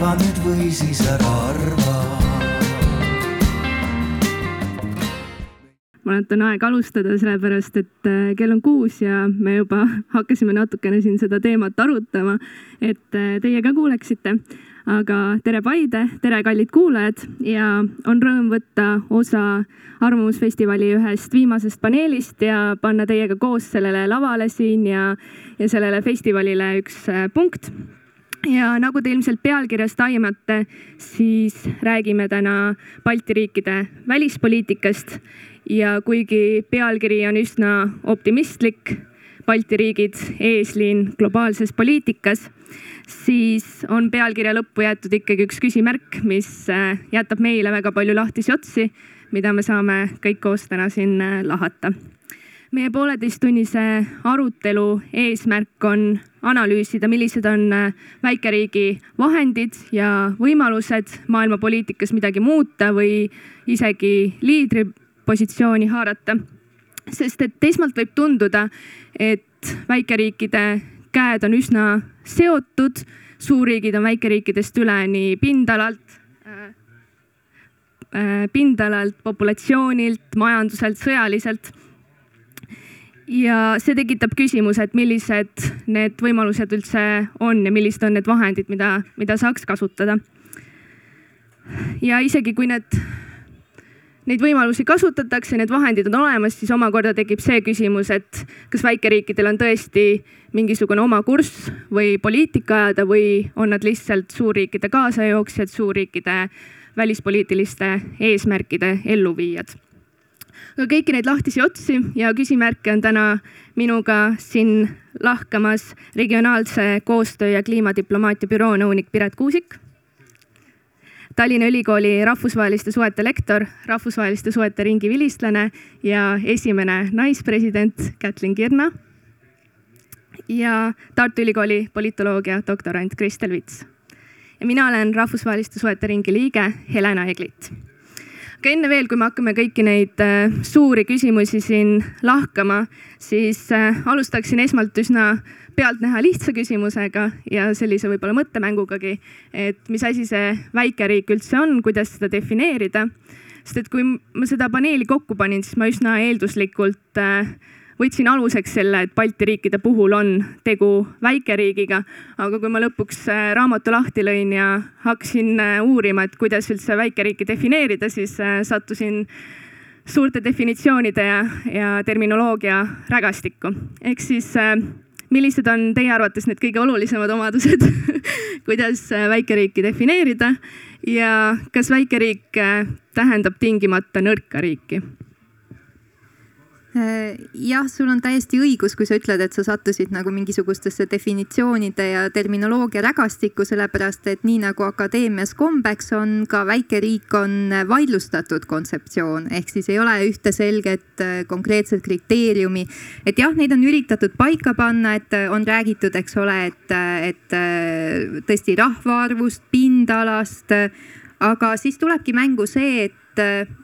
arva nüüd või siis ära arva. Ma arvan, et on aeg alustada, sellepärast et äh, kell on kuus ja me juba hakkasime natukene siin seda teemat arutama, et äh, teie ka kuuleksite. aga tere, Paide, tere, kallid kuulajad! Ja on rõõm võtta osa Arvamusfestivali ühest viimasest paneelist ja panna teiega koos sellele lavale siin ja, ja sellele festivalile üks äh, punkt ja nagu te ilmselt pealkirjast aimate, siis räägime täna Balti riikide välispoliitikast ja kuigi pealkiri on üsna optimistlik, Balti riigid eesliin globaalses poliitikas, siis on pealkirja lõppu jäetud ikkagi üks küsimärk, mis äh, jätab meile väga palju lahtisi otsi, mida me saame kõik koos täna siin äh, lahata. Meie pooleteisttunnise arutelu eesmärk on analüüsida, millised on äh, väikeriigi vahendid ja võimalused maailmapoliitikas midagi muuta või isegi liidri positsiooni haarata. sest et esmalt võib tunduda, et väikeriikide käed on üsna seotud, suurriigid on väikeriikidest üle nii pindalalt äh,, äh, pindalalt, populatsioonilt, majanduselt, sõjaliselt. Ja see tekitab küsimuse, et millised need võimalused üldse on ja millised on need vahendid, mida, mida saaks kasutada. ja isegi kui need neid võimalusi kasutatakse, need vahendid on olemas, siis omakorda tekib see küsimus, et kas väikeriikidel on tõesti mingisugune oma kurss või poliitika ajada või on nad lihtsalt suurriikide kaasajooksjad, suurriikide välispoliitiliste eesmärkide elluviijad. Aga kõiki neid lahtisi otsi ja küsimärke on täna minuga siin lahkamas regionaalse koostöö ja kliimadiplomaatia büroo nõunik Piret Kuusik Tallinna Ülikooli rahvusvaheliste suhete lektor, rahvusvaheliste suhete ringi vilistlane ja esimene naispresident Kätlin Kirna. ja Tartu Ülikooli politoloogia doktorant Kristel Vits. ja mina olen rahvusvaheliste suhete ringi liige Helena Eglit. Aga enne veel, kui me hakkame kõiki neid äh, suuri küsimusi siin lahkama, siis äh, alustaksin esmalt üsna pealtnäha lihtsa küsimusega ja sellise võib-olla mõttemängugagi, et mis asi see väikeriik üldse on, kuidas seda defineerida. sest et kui ma seda paneeli kokku panin, siis ma üsna eelduslikult äh, võtsin aluseks selle, et Balti riikide puhul on tegu väikeriigiga. aga kui ma lõpuks äh, raamatu lahti lõin ja hakkasin äh, uurima, et kuidas üldse väikeriiki defineerida, siis sattusin suurte definitsioonide ja, ja terminoloogia rägastikku. ehk siis millised on teie arvates need kõige olulisemad omadused kuidas äh, väikeriiki defineerida ja kas väikeriik äh, tähendab tingimata nõrka riiki? Äh, jah, sul on täiesti õigus, kui sa ütled, et sa sattusid nagu mingisugustesse definitsioonide ja terminoloogia rägastikku, sellepärast et nii nagu akadeemias kombeks on, ka väikeriik on vaidlustatud kontseptsioon, ehk siis ei ole ühte selget äh, konkreetset kriteeriumi. et jah, neid on üritatud paika panna, et äh, on räägitud, eks ole, et, et tõesti rahvaarvust, pindalast, aga siis tulebki mängu see, et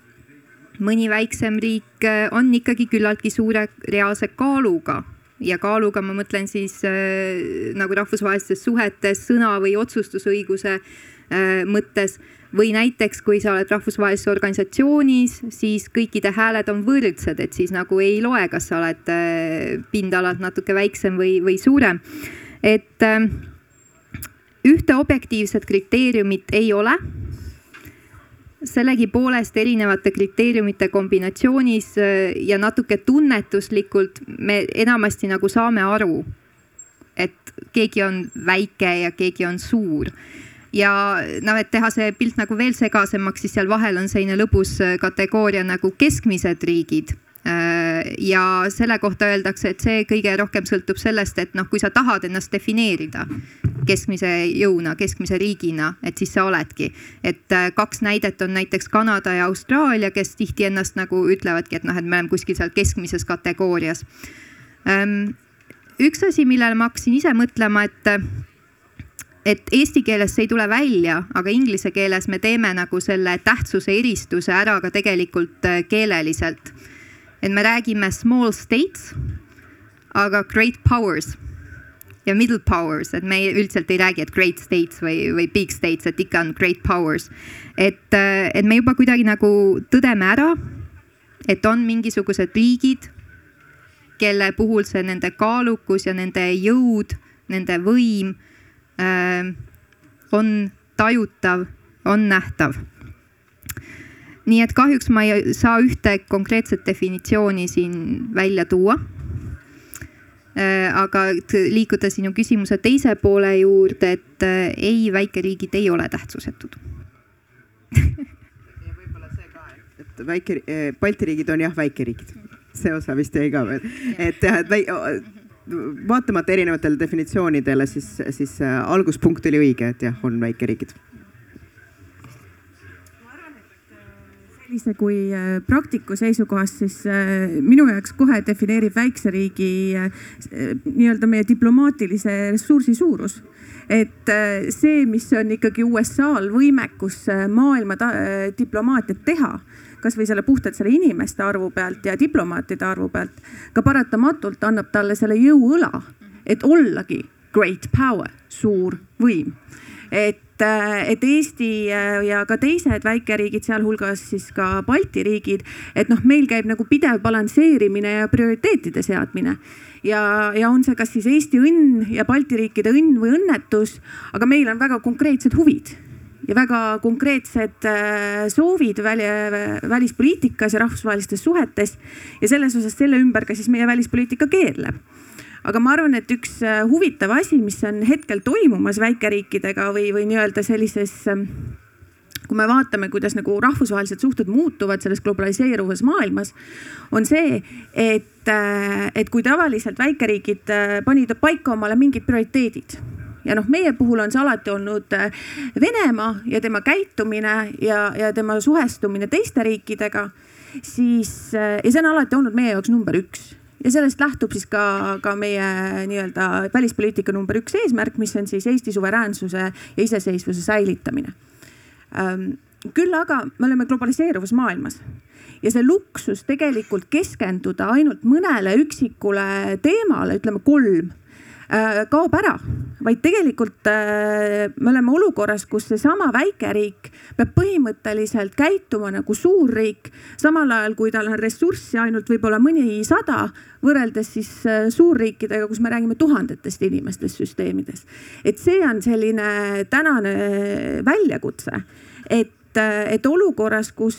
mõni väiksem riik äh, on ikkagi küllaltki suure reaalse kaaluga. Ja kaaluga ma mõtlen siis äh, nagu rahvusvahelistes suhetes sõna või otsustusõiguse äh, mõttes. Või näiteks, kui sa oled rahvusvahelises organisatsioonis, siis kõikide hääled on võrdsed, et siis nagu ei loe, kas sa oled äh, pindalalt natuke väiksem või, või suurem. et äh, ühte objektiivset kriteeriumit ei ole sellegipoolest erinevate kriteeriumite kombinatsioonis äh, ja natuke tunnetuslikult me enamasti nagu saame aru, et keegi on väike ja keegi on suur. Ja noh, et teha see pilt nagu veel segasemaks, siis seal vahel on selline lõbus äh, kategooria nagu keskmised riigid ja selle kohta öeldakse, et see kõige rohkem sõltub sellest, et noh, kui sa tahad ennast defineerida keskmise jõuna, keskmise riigina, et siis sa oledki. et äh, kaks näidet on näiteks Kanada ja Austraalia, kes tihti ennast nagu ütlevadki, et noh, et me oleme kuskil seal keskmises kategoorias. Ähm, üks asi, millele ma hakkasin ise mõtlema, et et eesti keeles see ei tule välja, aga inglise keeles me teeme nagu selle tähtsuse eristuse ära ka tegelikult äh, keeleliselt et me räägime small states, aga great powers. ja middle powers, et me üldiselt ei räägi, et great states või, või big states, et ikka on great powers. et, et me juba kuidagi nagu tõdeme ära, et on mingisugused riigid, kelle puhul see nende kaalukus ja nende jõud, nende võim äh, on tajutav, on nähtav. Nii et kahjuks ma ei saa ühte konkreetset definitsiooni siin välja tuua. Äh, aga liikuda sinu küsimuse teise poole juurde, et äh, ei, väikeriigid ei ole tähtsusetud. Et väike, äh, Balti riigid on jah väikeriigid, see osa vist jäi ka veel, et jah, et väi, vaatamata erinevatele definitsioonidele, siis, siis alguspunkt oli õige, et jah, on väikeriigid sellise kui äh, praktiku seisukohast, siis äh, minu jaoks kohe defineerib väikse riigi äh, nii-öelda meie diplomaatilise ressursi suurus. et see, mis on ikkagi USA-l võimekus maailma diplomaatiat teha, kasvõi selle puhtalt selle inimeste arvu pealt ja diplomaatide arvu pealt, ka paratamatult annab talle selle jõuõla, et ollagi great power, suur võim et et Eesti äh, ja ka teised väikeriigid, sealhulgas siis ka Balti riigid, et noh, meil käib nagu pidev balansseerimine ja prioriteetide seadmine. Ja, ja on see kas siis Eesti õnn ja Balti riikide õnn või õnnetus, aga meil on väga konkreetsed huvid ja väga konkreetsed äh, soovid väli, välispoliitikas ja rahvusvahelistes suhetes. Ja selles osas selle ümber ka siis meie välispoliitika keerleb aga ma arvan, et üks äh, huvitav asi, mis on hetkel toimumas väikeriikidega või, või nii-öelda sellises ähm, kui me vaatame, kuidas nagu rahvusvahelised suhted muutuvad selles globaliseeruvas maailmas, on see, et, äh, et kui tavaliselt väikeriigid äh, panid paika omale mingid prioriteedid. Ja noh, meie puhul on see alati olnud Venemaa ja tema käitumine ja, ja tema suhestumine teiste riikidega, siis ja see on alati olnud meie jaoks number üks ja sellest lähtub siis ka, ka meie nii-öelda välispoliitika number üks eesmärk, mis on siis Eesti suveräänsuse ja iseseisvuse säilitamine. Küll aga me oleme globaliseeruvas maailmas ja see luksus tegelikult keskenduda ainult mõnele üksikule teemale, ütleme kolm kaob ära, vaid tegelikult äh, me oleme olukorras, kus seesama väikeriik peab põhimõtteliselt käituma nagu suurriik, samal ajal kui tal on ressurssi ainult võib-olla mõni sada, võrreldes siis äh, suurriikidega, kus me räägime tuhandetest inimestest süsteemides. et see on selline tänane väljakutse, et et, et olukorras, kus,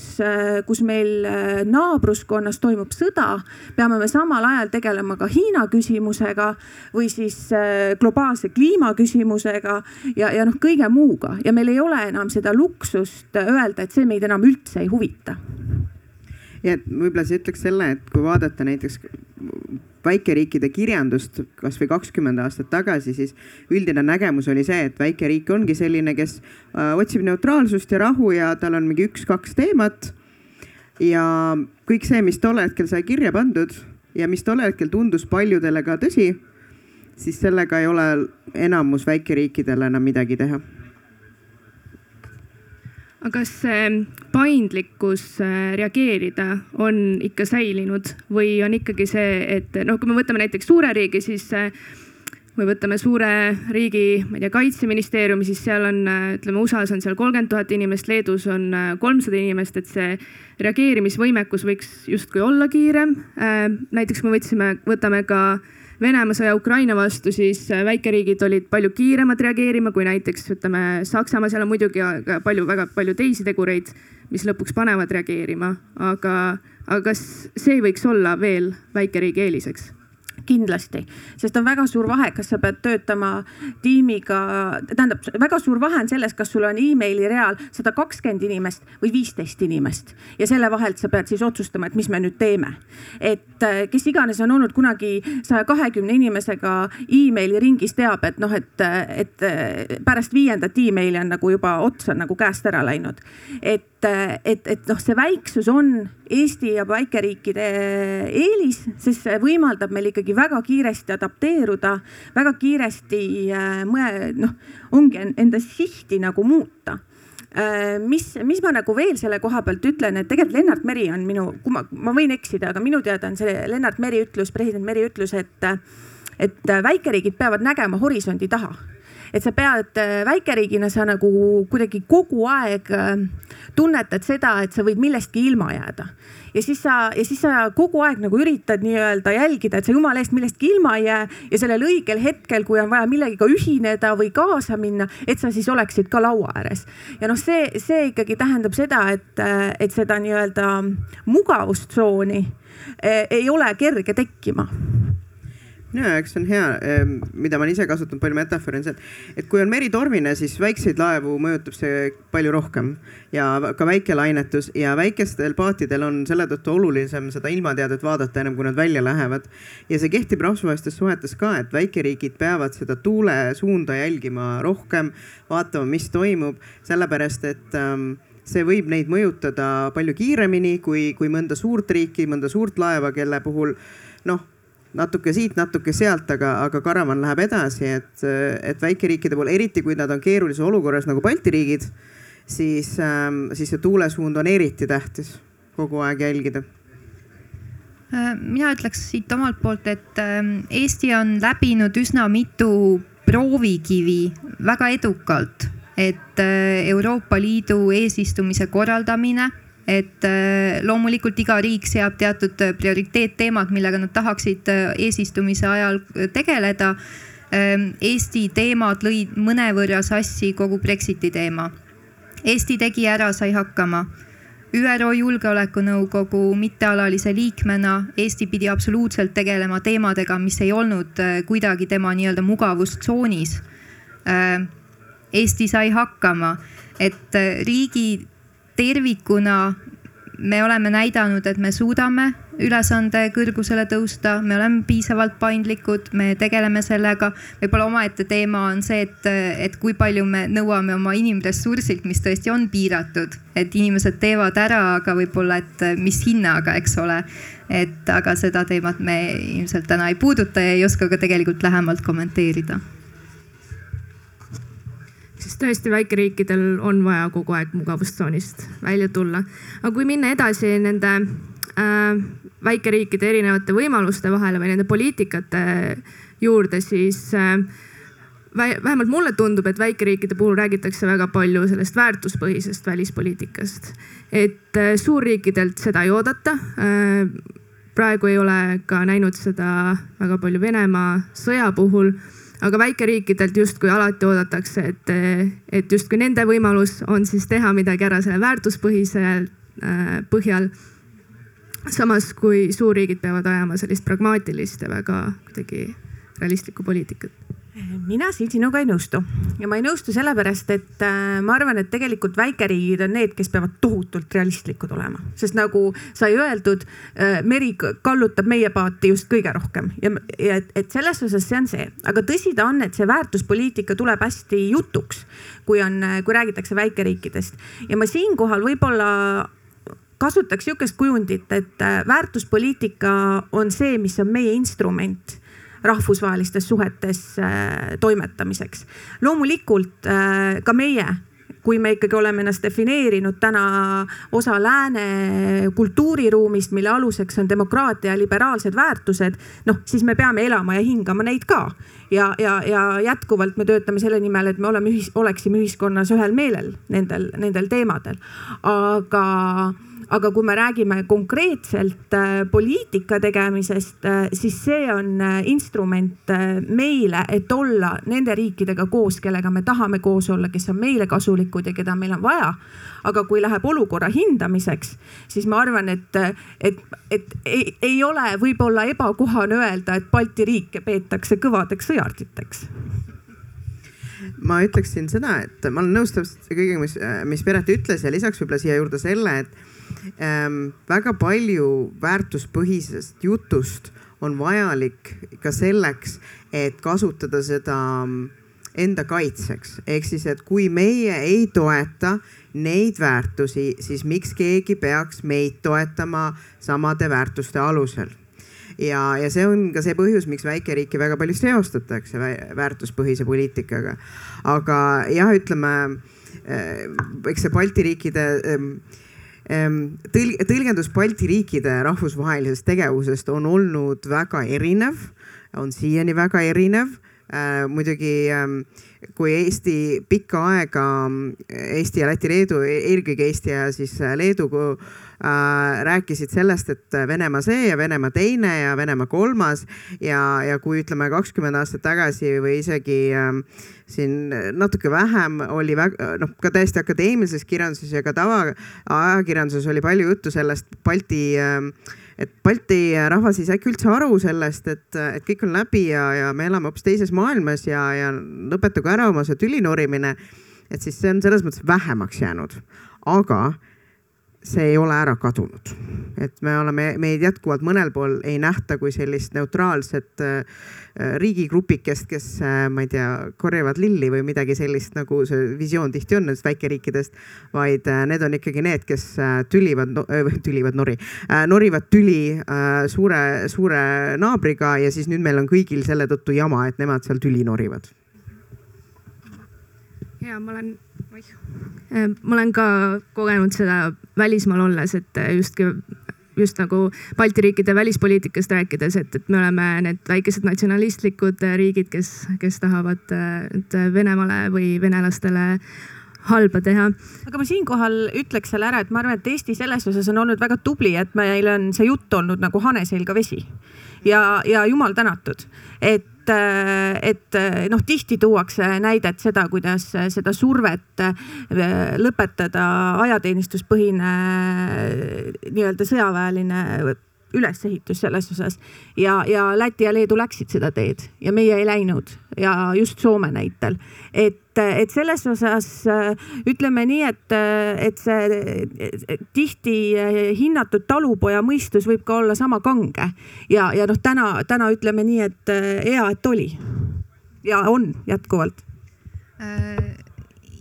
kus meil äh, naabruskonnas toimub sõda, peame me samal ajal tegelema ka Hiina küsimusega või siis äh, globaalse kliimaküsimusega ja, ja noh, kõige muuga. Ja meil ei ole enam seda luksust öelda, et see meid enam üldse ei huvita. Ja võib-olla sa ütleks selle, et kui vaadata näiteks väikeriikide kirjandust kasvõi kakskümmend aastat tagasi, siis üldine nägemus oli see, et väikeriik ongi selline, kes äh, otsib neutraalsust ja rahu ja tal on mingi üks-kaks teemat. ja kõik see, mis tol hetkel sai kirja pandud ja mis tol hetkel tundus paljudele ka tõsi, siis sellega ei ole enamus väikeriikidel enam midagi teha aga kas see paindlikkus äh, reageerida on ikka säilinud või on ikkagi see, et noh, kui me võtame näiteks suure riigi, siis äh, või võtame suure riigi, ma ei tea, kaitseministeeriumi, siis seal on, äh, ütleme USA-s on seal kolmkümmend tuhat inimest, Leedus on kolmsada inimest, et see reageerimisvõimekus võiks justkui olla kiirem. näiteks me võtsime, võtame ka Venemaa sõja Ukraina vastu, siis äh, väikeriigid olid palju kiiremad reageerima kui näiteks ütleme Saksamaa, seal on muidugi palju, väga palju teisi tegureid, mis lõpuks panevad reageerima, aga, aga kas see võiks olla veel väikeriigi eeliseks? Kindlasti, sest on väga suur vahe, kas sa pead töötama tiimiga, tähendab, väga suur vahe on selles, kas sul on emaili real sada kakskümmend inimest või viisteist inimest ja selle vahelt sa pead siis otsustama, et mis me nüüd teeme. et äh, kes iganes on olnud kunagi saja kahekümne inimesega emaili ringis, teab, et noh, et, et äh, pärast viiendat emaili on nagu juba ots on nagu käest ära läinud. et, et, et noh, see väiksus on Eesti ja väikeriikide eelis, sest see võimaldab meil ikkagi väga kiiresti adapteeruda, väga kiiresti äh, noh, ongi enda sihti nagu muuta. Mis, mis ma nagu veel selle koha pealt ütlen, et tegelikult Lennart Meri on minu, kui ma, ma võin eksida, aga minu teada on see Lennart Meri ütlus, president Meri ütlus, et, et väikeriigid peavad nägema horisondi taha et sa pead väikeriigina, sa nagu kuidagi kogu aeg tunnetad seda, et sa võid millestki ilma jääda. Ja siis sa, ja siis sa kogu aeg nagu üritad nii-öelda jälgida, et sa jumala eest millestki ilma ei jää. Ja sellel õigel hetkel, kui on vaja millegagi ühineda või kaasa minna, et sa siis oleksid ka laua ääres. ja noh, see, see ikkagi tähendab seda, et, et seda nii-öelda mugavustsooni ei ole kerge tekkima minu jaoks on hea, ehm, mida ma olen ise kasutanud palju metafoori on see, et, et kui on meri tormine, siis väikseid laevu mõjutab see palju rohkem ja ka väikelainetus ja väikestel paatidel on selle tõttu olulisem seda ilmateadet vaadata enam kui nad välja lähevad. ja see kehtib rahvusvahelistes suhetes ka, et väikeriigid peavad seda tuule suunda jälgima rohkem, vaatama, mis toimub, sellepärast et ähm, see võib neid mõjutada palju kiiremini kui, kui mõnda suurt riiki, mõnda suurt laeva, kelle puhul noh natuke siit, natuke sealt, aga, aga karavan läheb edasi, et, et väikeriikide puhul, eriti kui nad on keerulises olukorras nagu Balti riigid, siis, ähm, siis see tuulesuund on eriti tähtis kogu aeg jälgida. Äh, mina ütleks siit omalt poolt, et ähm, Eesti on läbinud üsna mitu proovikivi väga edukalt, et äh, Euroopa Liidu eesistumise korraldamine et äh, loomulikult iga riik seab teatud äh, prioriteetteemad, millega nad tahaksid äh, eesistumise ajal tegeleda. Ähm, Eesti teemad lõid mõnevõrra sassi kogu Brexiti teema. Eesti tegi ära, sai hakkama ÜRO Julgeolekunõukogu mittealalise liikmena Eesti pidi absoluutselt tegelema teemadega, mis ei olnud kuidagi tema nii-öelda mugavustsoonis. Eesti sai hakkama, et riigi tervikuna me oleme näidanud, et me suudame ülesande kõrgusele tõusta, me oleme piisavalt paindlikud, me tegeleme sellega. võib-olla omaette teema on see, et, et kui palju me nõuame oma inimressursilt, mis tõesti on piiratud, et inimesed teevad ära, aga võib-olla, et mis hinnaga, eks ole. et aga seda teemat me ilmselt täna ei puuduta ja ei oska ka tegelikult lähemalt kommenteerida tõesti väikeriikidel on vaja kogu aeg mugavustsoonist välja tulla. aga kui minna edasi nende äh, väikeriikide erinevate võimaluste vahele või nende poliitikate juurde, siis äh, vähemalt mulle tundub, et väikeriikide puhul räägitakse väga palju sellest väärtuspõhisest välispoliitikast. et äh, suurriikidelt seda ei oodata äh,. praegu ei ole ka näinud seda väga palju Venemaa sõja puhul aga väikeriikidelt justkui alati oodatakse, et, et justkui nende võimalus on siis teha midagi ära selle väärtuspõhise äh, põhjal. samas kui suurriigid peavad ajama sellist pragmaatilist ja väga kuidagi realistlikku poliitikat mina siin sinuga ei nõustu. Ja ma ei nõustu sellepärast, et äh, ma arvan, et tegelikult väikeriigid on need, kes peavad tohutult realistlikud olema, sest nagu sai öeldud äh,, meri kallutab meie paati just kõige rohkem. Ja, ja et, et selles osas see on see, aga tõsi ta on, et see väärtuspoliitika tuleb hästi jutuks, kui on, kui räägitakse väikeriikidest. Ja ma siinkohal võib-olla kasutaks sihukest kujundit, et äh, väärtuspoliitika on see, mis on meie instrument rahvusvahelistes suhetes äh, toimetamiseks. loomulikult äh, ka meie kui me ikkagi oleme ennast defineerinud täna osa lääne kultuuriruumist, mille aluseks on demokraatia ja liberaalsed väärtused, noh, siis me peame elama ja hingama neid ka. ja, ja, ja jätkuvalt me töötame selle nimel, et me oleme ühis, oleksime ühiskonnas ühel meelel nendel, nendel teemadel. aga aga kui me räägime konkreetselt äh, poliitika tegemisest, äh, siis see on äh, instrument meile, et olla nende riikidega koos, kellega me tahame koos olla, kes on meile kasulikud ja keda meil on vaja. aga kui läheb olukorra hindamiseks, siis ma arvan, et, et, et ei, ei ole võib-olla ebakohane öelda, et Balti riike peetakse kõvadeks sõjarditeks ma ütleksin seda, et ma olen nõus täpselt kõigega, mis, mis Piret ütles ja lisaks võib-olla siia juurde selle, et ähm, väga palju väärtuspõhisest jutust on vajalik ka selleks, et kasutada seda mm, enda kaitseks. ehk siis, et kui meie ei toeta neid väärtusi, siis miks keegi peaks meid toetama samade väärtuste alusel ja, ja see on ka see põhjus, miks väikeriiki väga palju seostatakse väärtuspõhise poliitikaga. aga jah, ütleme eks see Balti riikide tõl-, tõlgendus Balti riikide rahvusvahelisest tegevusest on olnud väga erinev, on siiani väga erinev. Muidugi kui Eesti pikka aega, Eesti ja Läti, Leedu, eelkõige Eesti ja siis Leedu äh, rääkisid sellest, et Venemaa see ja Venemaa teine ja Venemaa kolmas ja, ja kui ütleme kakskümmend aastat tagasi või isegi äh, siin natuke vähem oli väga noh, ka täiesti akadeemilises kirjanduses ja ka tavaajakirjanduses oli palju juttu sellest Balti äh, et Balti rahvas ei saa äkki üldse aru sellest, et, et kõik on läbi ja, ja me elame hoopis teises maailmas ja, ja lõpetagu ära oma see tüli norimine. et siis see on selles mõttes vähemaks jäänud, aga see ei ole ära kadunud. et me oleme, meid jätkuvalt mõnel pool ei nähta kui sellist neutraalset äh, riigigrupikest, kes äh,, ma ei tea, korjavad lilli või midagi sellist, nagu see visioon tihti on nendest väikeriikidest. vaid äh, need on ikkagi need, kes tülivad tülivad nori norivad tüli suure, suure naabriga ja siis nüüd meil on kõigil selle tõttu jama, et nemad seal tüli norivad. ja ma olen ma olen ka kogenud seda välismaal olles, et justki just nagu Balti riikide välispoliitikast rääkides, et, et me oleme need väikesed natsionalistlikud riigid, kes, kes tahavad Venemaale või venelastele halba teha. aga ma siinkohal ütleks selle ära, et ma arvan, et Eesti selles osas on olnud väga tubli, et meil on see jutt olnud nagu hane selga vesi ja, ja jumal tänatud, et et, et noh, tihti tuuakse näidet seda, kuidas seda survet lõpetada ajateenistuspõhine nii-öelda sõjaväeline ülesehitus selles osas. Ja, ja Läti ja Leedu läksid seda teed ja meie ei läinud. Ja just Soome näitel, et, et selles osas ütleme nii, et, et see tihti hinnatud talupoja mõistus võib ka olla sama kange. Ja, ja noh, täna, täna ütleme nii, et hea, et oli. Ja on jätkuvalt.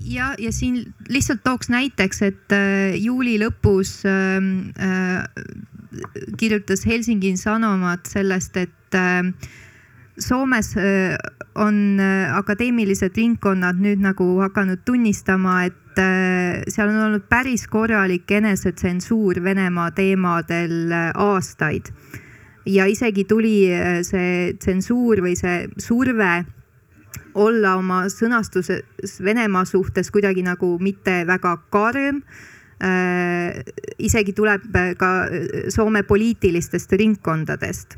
Ja, ja siin lihtsalt tooks näiteks, et juuli lõpus äh, kirjutas Helsingin Sanomat sellest, et äh, Soomes äh, on äh, akadeemilised ringkonnad nüüd nagu hakanud tunnistama, et seal on olnud päris korralik enesetsensuur Venemaa teemadel aastaid. ja isegi tuli see tsensuur või see surve olla oma sõnastuses Venemaa suhtes kuidagi nagu mitte väga karm isegi tuleb äh, ka äh, Soome poliitilistest ringkondadest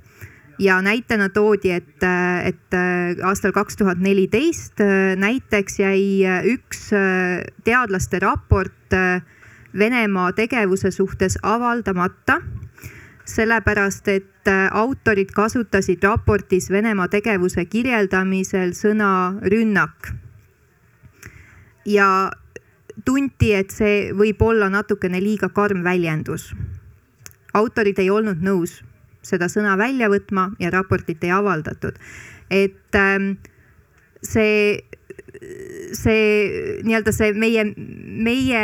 ja näitena toodi, et, et aastal kaks tuhat neliteist näiteks jäi üks teadlaste raport Venemaa tegevuse suhtes avaldamata. sellepärast, et autorid kasutasid raportis Venemaa tegevuse kirjeldamisel sõna rünnak. ja tunti, et see võib olla natukene liiga karm väljendus. autorid ei olnud nõus seda sõna välja võtma ja raportit ei avaldatud. et ähm, see, see nii-öelda see meie, meie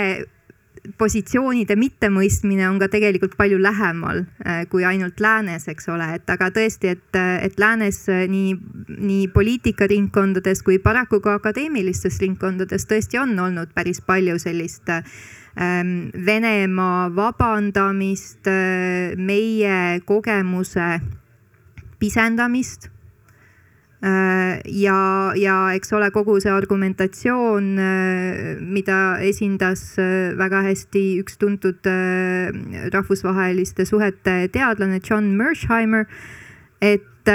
positsioonide mittemõistmine on ka tegelikult palju lähemal äh, kui ainult läänes, eks ole, et aga tõesti, et, et läänes äh, nii, nii poliitikaringkondades kui paraku ka akadeemilistes ringkondades tõesti on olnud päris palju sellist ähm, Venemaa vabandamist, äh, meie kogemuse pisendamist ja, ja eks ole, kogu see argumentatsioon, äh, mida esindas äh, väga hästi üks tuntud rahvusvaheliste suhete teadlane John Mersheimer, et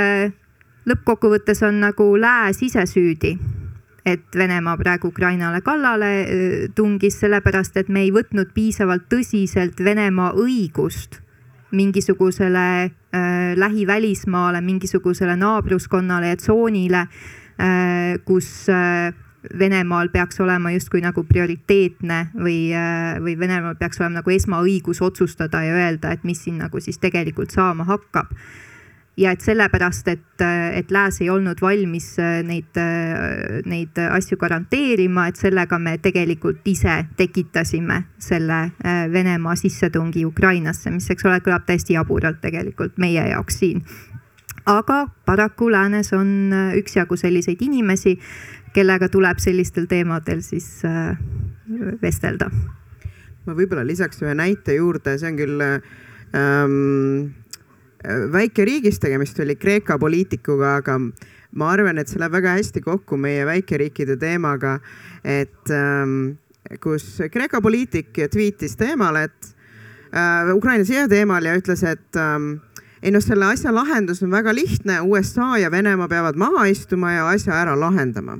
lõppkokkuvõttes on nagu lääs ise süüdi et Venemaa praegu Ukrainale kallale tungis, sellepärast et me ei võtnud piisavalt tõsiselt Venemaa õigust mingisugusele äh, lähivälismaale, mingisugusele naabruskonnale ja tsoonile äh,, kus äh, Venemaal peaks olema justkui nagu prioriteetne või äh,, või Venemaal peaks olema nagu esmaõigus otsustada ja öelda, et mis siin nagu siis tegelikult saama hakkab ja et sellepärast, et, et lääs ei olnud valmis äh, neid, äh, neid asju garanteerima, et sellega me tegelikult ise tekitasime selle äh, Venemaa sissetungi Ukrainasse, mis, eks ole, kõlab täiesti jaburalt tegelikult meie jaoks siin. aga paraku läänes on üksjagu selliseid inimesi, kellega tuleb sellistel teemadel siis vestelda. ma võib-olla lisaks ühe näite juurde, see on küll ähm, väikeriigist tegemist oli Kreeka poliitikuga, aga ma arvan, et see läheb väga hästi kokku meie väikeriikide teemaga, et ähm, kus Kreeka poliitik tweetis teemal, et äh, Ukraina sõja teemal ja ütles, et ähm, ei noh, selle asja lahendus on väga lihtne, USA ja Venemaa peavad maha istuma ja asja ära lahendama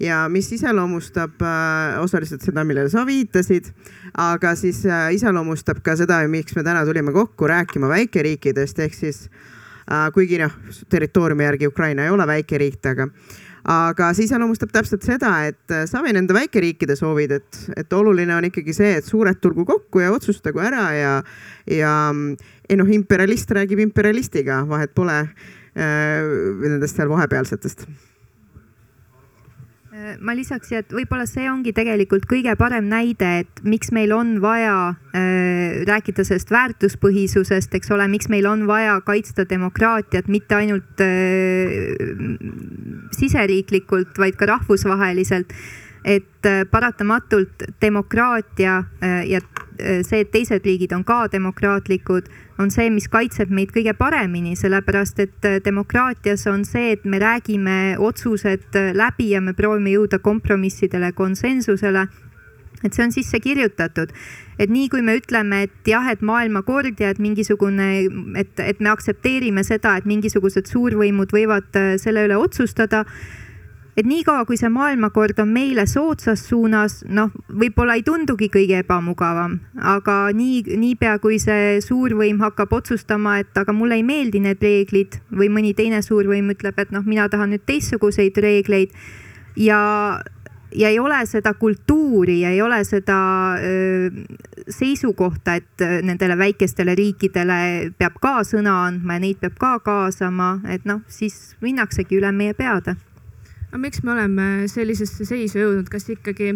ja mis iseloomustab äh, osaliselt seda, millele sa viitasid, aga siis äh, iseloomustab ka seda, miks me täna tulime kokku rääkima väikeriikidest, ehk siis äh, kuigi noh, territooriumi järgi Ukraina ei ole väikeriik, aga aga see iseloomustab täpselt seda, et Savi nende väikeriikide soovid, et, et oluline on ikkagi see, et suured tulgu kokku ja otsustagu ära ja, ja ei noh, imperialist räägib imperialistiga, vahet pole äh, nendest seal vahepealsetest ma lisaks, et võib-olla see ongi tegelikult kõige parem näide, et miks meil on vaja äh, rääkida sellest väärtuspõhisusest, eks ole, miks meil on vaja kaitsta demokraatiat mitte ainult äh, siseriiklikult, vaid ka rahvusvaheliselt et äh, paratamatult demokraatia äh, ja äh, see, et teised riigid on ka demokraatlikud, on see, mis kaitseb meid kõige paremini, sellepärast et demokraatias on see, et me räägime otsused läbi ja me proovime jõuda kompromissidele, konsensusele. Et see on sisse kirjutatud, et nii kui me ütleme, et jah, et maailmakord ja et mingisugune, et, et me aktsepteerime seda, et mingisugused suurvõimud võivad selle üle otsustada et niikaua, kui see maailmakord on meile soodsas suunas, noh, võib-olla ei tundugi kõige ebamugavam, aga nii, niipea kui see suurvõim hakkab otsustama, et aga mulle ei meeldi need reeglid või mõni teine suurvõim ütleb, et noh, mina tahan nüüd teistsuguseid reegleid ja ja ei ole seda kultuuri ja ei ole seda öö, seisukohta, et nendele väikestele riikidele peab ka sõna andma ja neid peab ka kaasama, et noh, siis minnaksegi üle meie peade aga miks me oleme sellisesse seisu jõudnud, kas ikkagi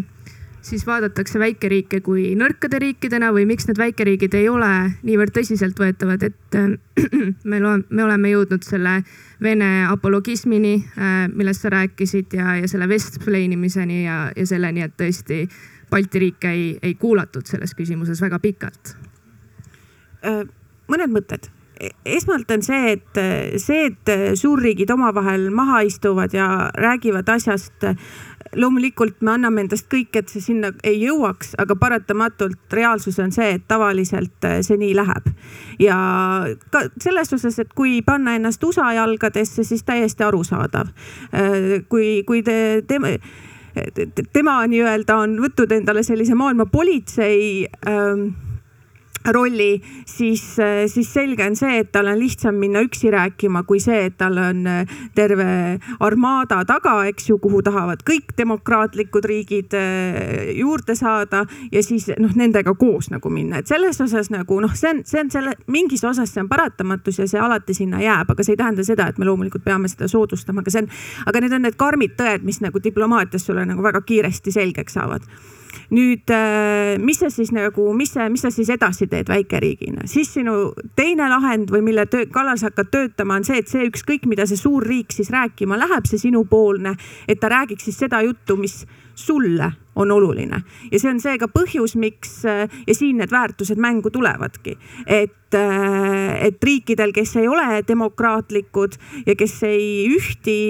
siis vaadatakse väikeriike kui nõrkade riikidena või miks need väikeriigid ei ole niivõrd tõsiseltvõetavad, et me, me oleme jõudnud selle Vene apologismini, äh, millest sa rääkisid ja, ja selle vestplainimiseni ja, ja selleni, et tõesti Balti riike ei, ei kuulatud selles küsimuses väga pikalt. Äh, mõned mõtted esmalt on see, et see, et suurriigid omavahel maha istuvad ja räägivad asjast. loomulikult me anname endast kõik, et see sinna ei jõuaks, aga paratamatult reaalsus on see, et tavaliselt see nii läheb. ja ka selles osas, et kui panna ennast USA jalgadesse, siis täiesti arusaadav. kui, kui te, te tema nii-öelda on võtnud endale sellise maailma politsei ähm, rolli, siis, siis selge on see, et tal on lihtsam minna üksi rääkima, kui see, et tal on äh, terve armaada taga, eks ju, kuhu tahavad kõik demokraatlikud riigid äh, juurde saada ja siis noh, nendega koos nagu minna, et selles osas nagu noh, see on, see on selle mingis osas see on paratamatus ja see alati sinna jääb, aga see ei tähenda seda, et me loomulikult peame seda soodustama, aga see on, aga need on need karmid tõed, mis nagu diplomaatias sulle nagu väga kiiresti selgeks saavad nüüd, äh, mis sa siis nagu, mis sa, mis sa siis edasi teed väikeriigina, siis sinu teine lahend või mille töö, kallal sa hakkad töötama, on see, et see ükskõik, mida see suur riik siis rääkima läheb, see sinupoolne, et ta räägiks siis seda juttu, mis sulle on oluline. Ja see on seega põhjus, miks äh, ja siin need väärtused mängu tulevadki, et, äh, et riikidel, kes ei ole demokraatlikud ja kes ei ühti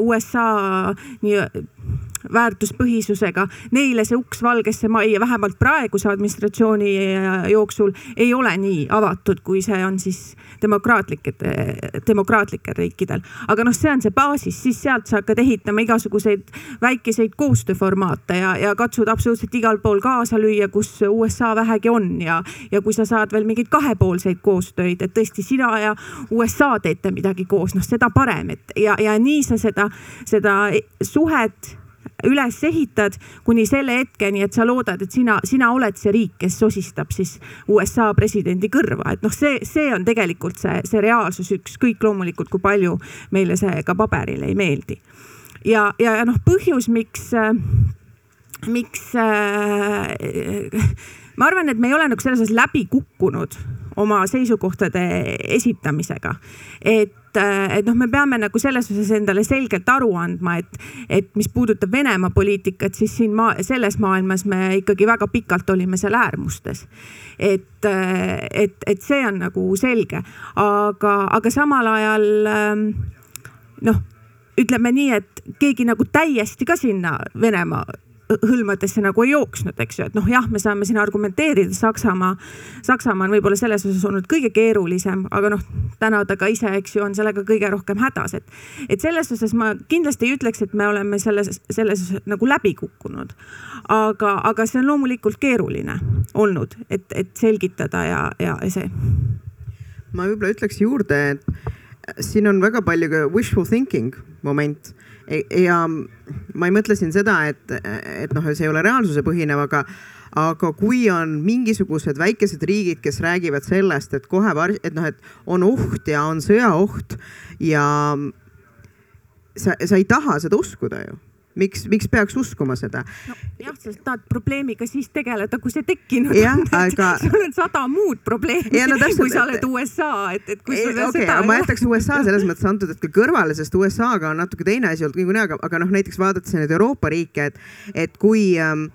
USA nii väärtuspõhisusega, neile see uks Valgesse Majja vähemalt praeguse administratsiooni jooksul ei ole nii avatud, kui see on siis demokraatlikel, demokraatlikel riikidel. aga noh, see on see baasis, siis sealt sa hakkad ehitama igasuguseid väikeseid koostööformaate ja, ja katsud absoluutselt igal pool kaasa lüüa, kus USA vähegi on ja, ja kui sa saad veel mingeid kahepoolseid koostöid, et tõesti sina ja USA teete midagi koos, noh seda parem, et ja, ja nii sa seda, seda suhet üles ehitad kuni selle hetkeni, et sa loodad, et sina, sina oled see riik, kes sosistab siis USA presidendi kõrva, et noh, see, see on tegelikult see, see reaalsus, ükskõik loomulikult, kui palju meile see ka paberil ei meeldi. ja, ja, ja noh, põhjus, miks, miks äh, ma arvan, et me ei ole nagu selles osas läbi kukkunud oma seisukohtade esitamisega. et et noh, me peame nagu selles osas endale selgelt aru andma, et, et mis puudutab Venemaa poliitikat, siis siin maa, selles maailmas me ikkagi väga pikalt olime seal äärmustes. et, et, et see on nagu selge, aga, aga samal ajal noh, ütleme nii, et keegi nagu täiesti ka sinna Venemaa hõlmadesse nagu ei jooksnud, eks ju, et noh, jah, me saame siin argumenteerida, Saksamaa, Saksamaa on võib-olla selles osas olnud kõige keerulisem, aga noh, täna ta ka ise, eks ju, on sellega kõige rohkem hädas, et, et selles osas ma kindlasti ei ütleks, et me oleme selles, selles nagu läbi kukkunud. aga, aga see on loomulikult keeruline olnud, et, et selgitada ja, ja see. ma võib-olla ütleks juurde, et siin on väga palju ka wishful thinking moment ja ma ei mõtle siin seda, et, et noh, see ei ole reaalsuse põhinev, aga, aga kui on mingisugused väikesed riigid, kes räägivad sellest, et kohe, et noh, et on oht ja on sõjaoht ja sa, sa ei taha seda uskuda ju miks, miks peaks uskuma seda no,? jah, sa tahad probleemiga siis tegeleda, kui see tekkinud on. Aga... sul on sada muud probleemi, no, kui sa oled USA, et, et kui sul okay, seda. ma jätaks USA selles mõttes antud hetkel kõrvale, sest USA-ga on natuke teine asi olnud niikuinii, aga, aga noh, näiteks vaadates neid Euroopa riike, et, et kui ähm,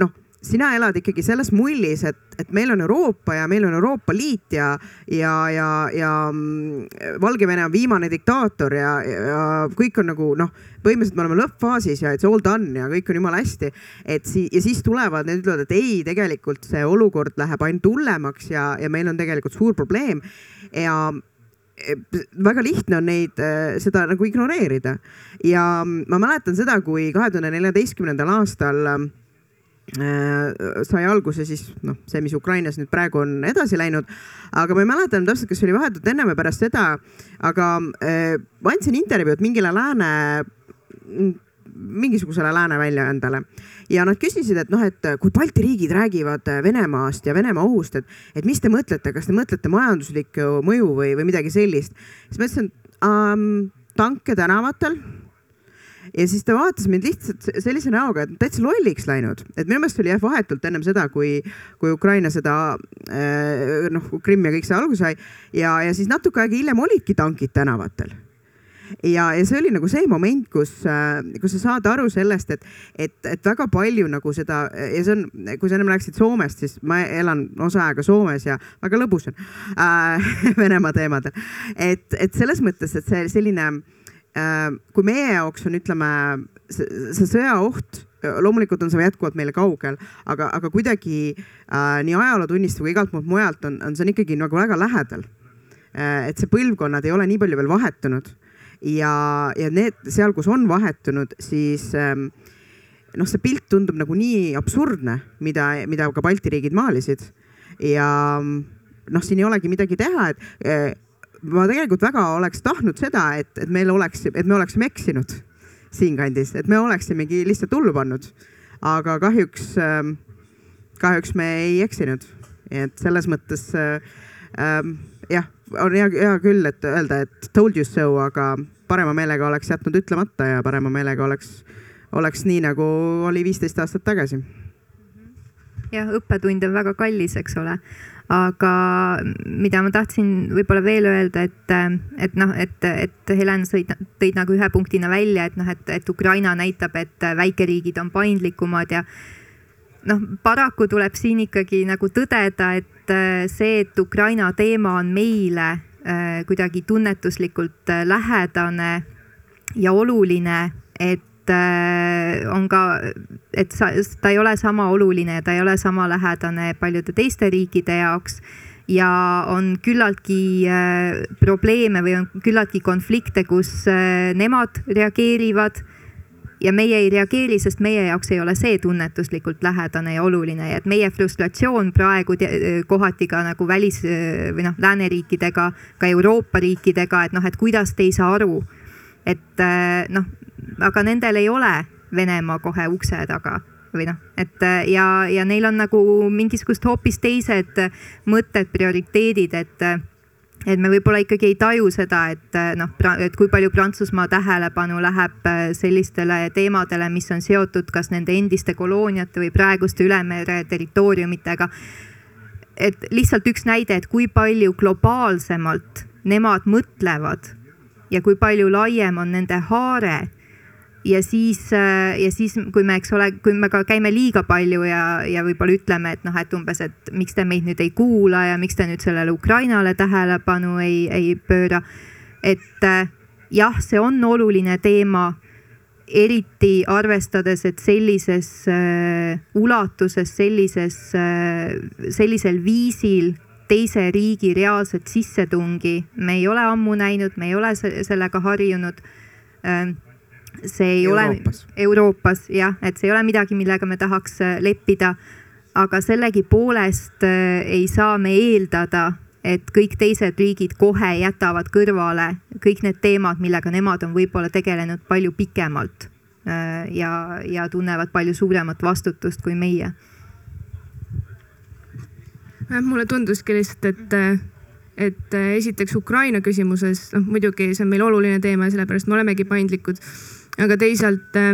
noh sina elad ikkagi selles mullis, et, et meil on Euroopa ja meil on Euroopa Liit ja, ja, ja, ja mm, Valgevene on viimane diktaator ja, ja kõik on nagu noh, põhimõtteliselt me oleme lõppfaasis ja it's all done ja kõik on jumala hästi. et si ja siis tulevad, need ütlevad, et ei, tegelikult see olukord läheb ainult hullemaks ja, ja meil on tegelikult suur probleem ja e, väga lihtne on neid, e, seda nagu ignoreerida ja ma mäletan seda, kui kahe tuhande neljateistkümnendal aastal sai alguse siis noh, see, mis Ukrainas nüüd praegu on edasi läinud. aga ma ei mäleta enam täpselt, kas see oli vahetult enne või pärast seda, aga äh, ma andsin intervjuud mingile lääne, mingisugusele lääne väljaandele ja nad küsisid, et noh, et kui Balti riigid räägivad Venemaast ja Venemaa ohust, et, et mis te mõtlete, kas te mõtlete majanduslikku mõju või, või midagi sellist. siis ma ütlesin ähm, tanke tänavatel ja siis ta vaatas mind lihtsalt sellise näoga, et täitsa lolliks läinud, et minu meelest oli jah vahetult ennem seda, kui, kui Ukraina seda äh, noh, Krimm ja kõik see alguse sai. Ja, ja siis natuke aega hiljem olidki tankid tänavatel. Ja, ja see oli nagu see moment, kus, äh, kus sa saad aru sellest, et, et, et väga palju nagu seda ja see on, kui sa ennem rääkisid Soomest, siis ma elan osa aega Soomes ja väga lõbus on äh, Venemaa teemadel. et, et selles mõttes, et see selline Äh, kui meie jaoks on, ütleme, see sõjaoht, loomulikult on see jätkuvalt meile kaugel, aga, aga kuidagi äh, nii ajalootunnist kui igalt poolt mujalt on, on see on ikkagi nagu väga lähedal äh,. et see põlvkonnad ei ole nii palju veel vahetunud ja, ja need seal, kus on vahetunud, siis ähm, noh, see pilt tundub nagu nii absurdne, mida, mida ka Balti riigid maalisid ja noh, siin ei olegi midagi teha, et äh, ma tegelikult väga oleks tahtnud seda, et, et meil oleks, et me oleksime eksinud siinkandis, et me oleksimegi lihtsalt hullu pannud. aga kahjuks, ähm, kahjuks me ei eksinud, et selles mõttes äh, äh, jah, on hea, hea küll, et öelda, et told you so, aga parema meelega oleks jätnud ütlemata ja parema meelega oleks, oleks nii, nagu oli viisteist aastat tagasi. jah, õppetund on väga kallis, eks ole aga mida ma tahtsin võib-olla veel öelda, et, et noh, et, et Helen sõid, tõid nagu ühe punktina välja, et noh, et, et Ukraina näitab, et väikeriigid on paindlikumad ja noh, paraku tuleb siin ikkagi nagu tõdeda, et see, et Ukraina teema on meile äh, kuidagi tunnetuslikult lähedane ja oluline, et Äh, on ka, et sa, ta ei ole sama oluline, ta ei ole sama lähedane paljude teiste riikide jaoks ja on küllaltki äh, probleeme või on küllaltki konflikte, kus äh, nemad reageerivad ja meie ei reageeri, sest meie jaoks ei ole see tunnetuslikult lähedane ja oluline et meie frustratsioon praegu kohati ka nagu välis või noh, lääneriikidega, ka Euroopa riikidega, et noh, et kuidas te ei saa aru. et noh, aga nendel ei ole Venemaa kohe ukse taga või noh, et ja, ja neil on nagu mingisugust hoopis teised mõtted, prioriteedid, et et me võib-olla ikkagi ei taju seda, et noh, et kui palju Prantsusmaa tähelepanu läheb sellistele teemadele, mis on seotud kas nende endiste kolooniate või praeguste ülemere territooriumitega. Et lihtsalt üks näide, et kui palju globaalsemalt nemad mõtlevad ja kui palju laiem on nende haare ja siis, ja siis, kui me, eks ole, kui me ka käime liiga palju ja, ja võib-olla ütleme, et noh, et umbes, et miks te meid nüüd ei kuula ja miks te nüüd sellele Ukrainale tähelepanu ei, ei pööra. et jah, see on oluline teema eriti arvestades, et sellises äh, ulatuses, sellises äh,, sellisel viisil teise riigi reaalset sissetungi me ei ole ammu näinud, me ei ole sellega harjunud äh,. See ei Euroopas. ole Euroopas jah, et see ei ole midagi, millega me tahaks äh, leppida. aga sellegipoolest äh, ei saa me eeldada et kõik teised riigid kohe jätavad kõrvale kõik need teemad, millega nemad on võib-olla tegelenud palju pikemalt äh, ja, ja tunnevad palju suuremat vastutust kui meie. mulle tunduski lihtsalt, et, et esiteks Ukraina küsimuses, noh muidugi see on meil oluline teema ja sellepärast me olemegi paindlikud. Aga teisalt äh,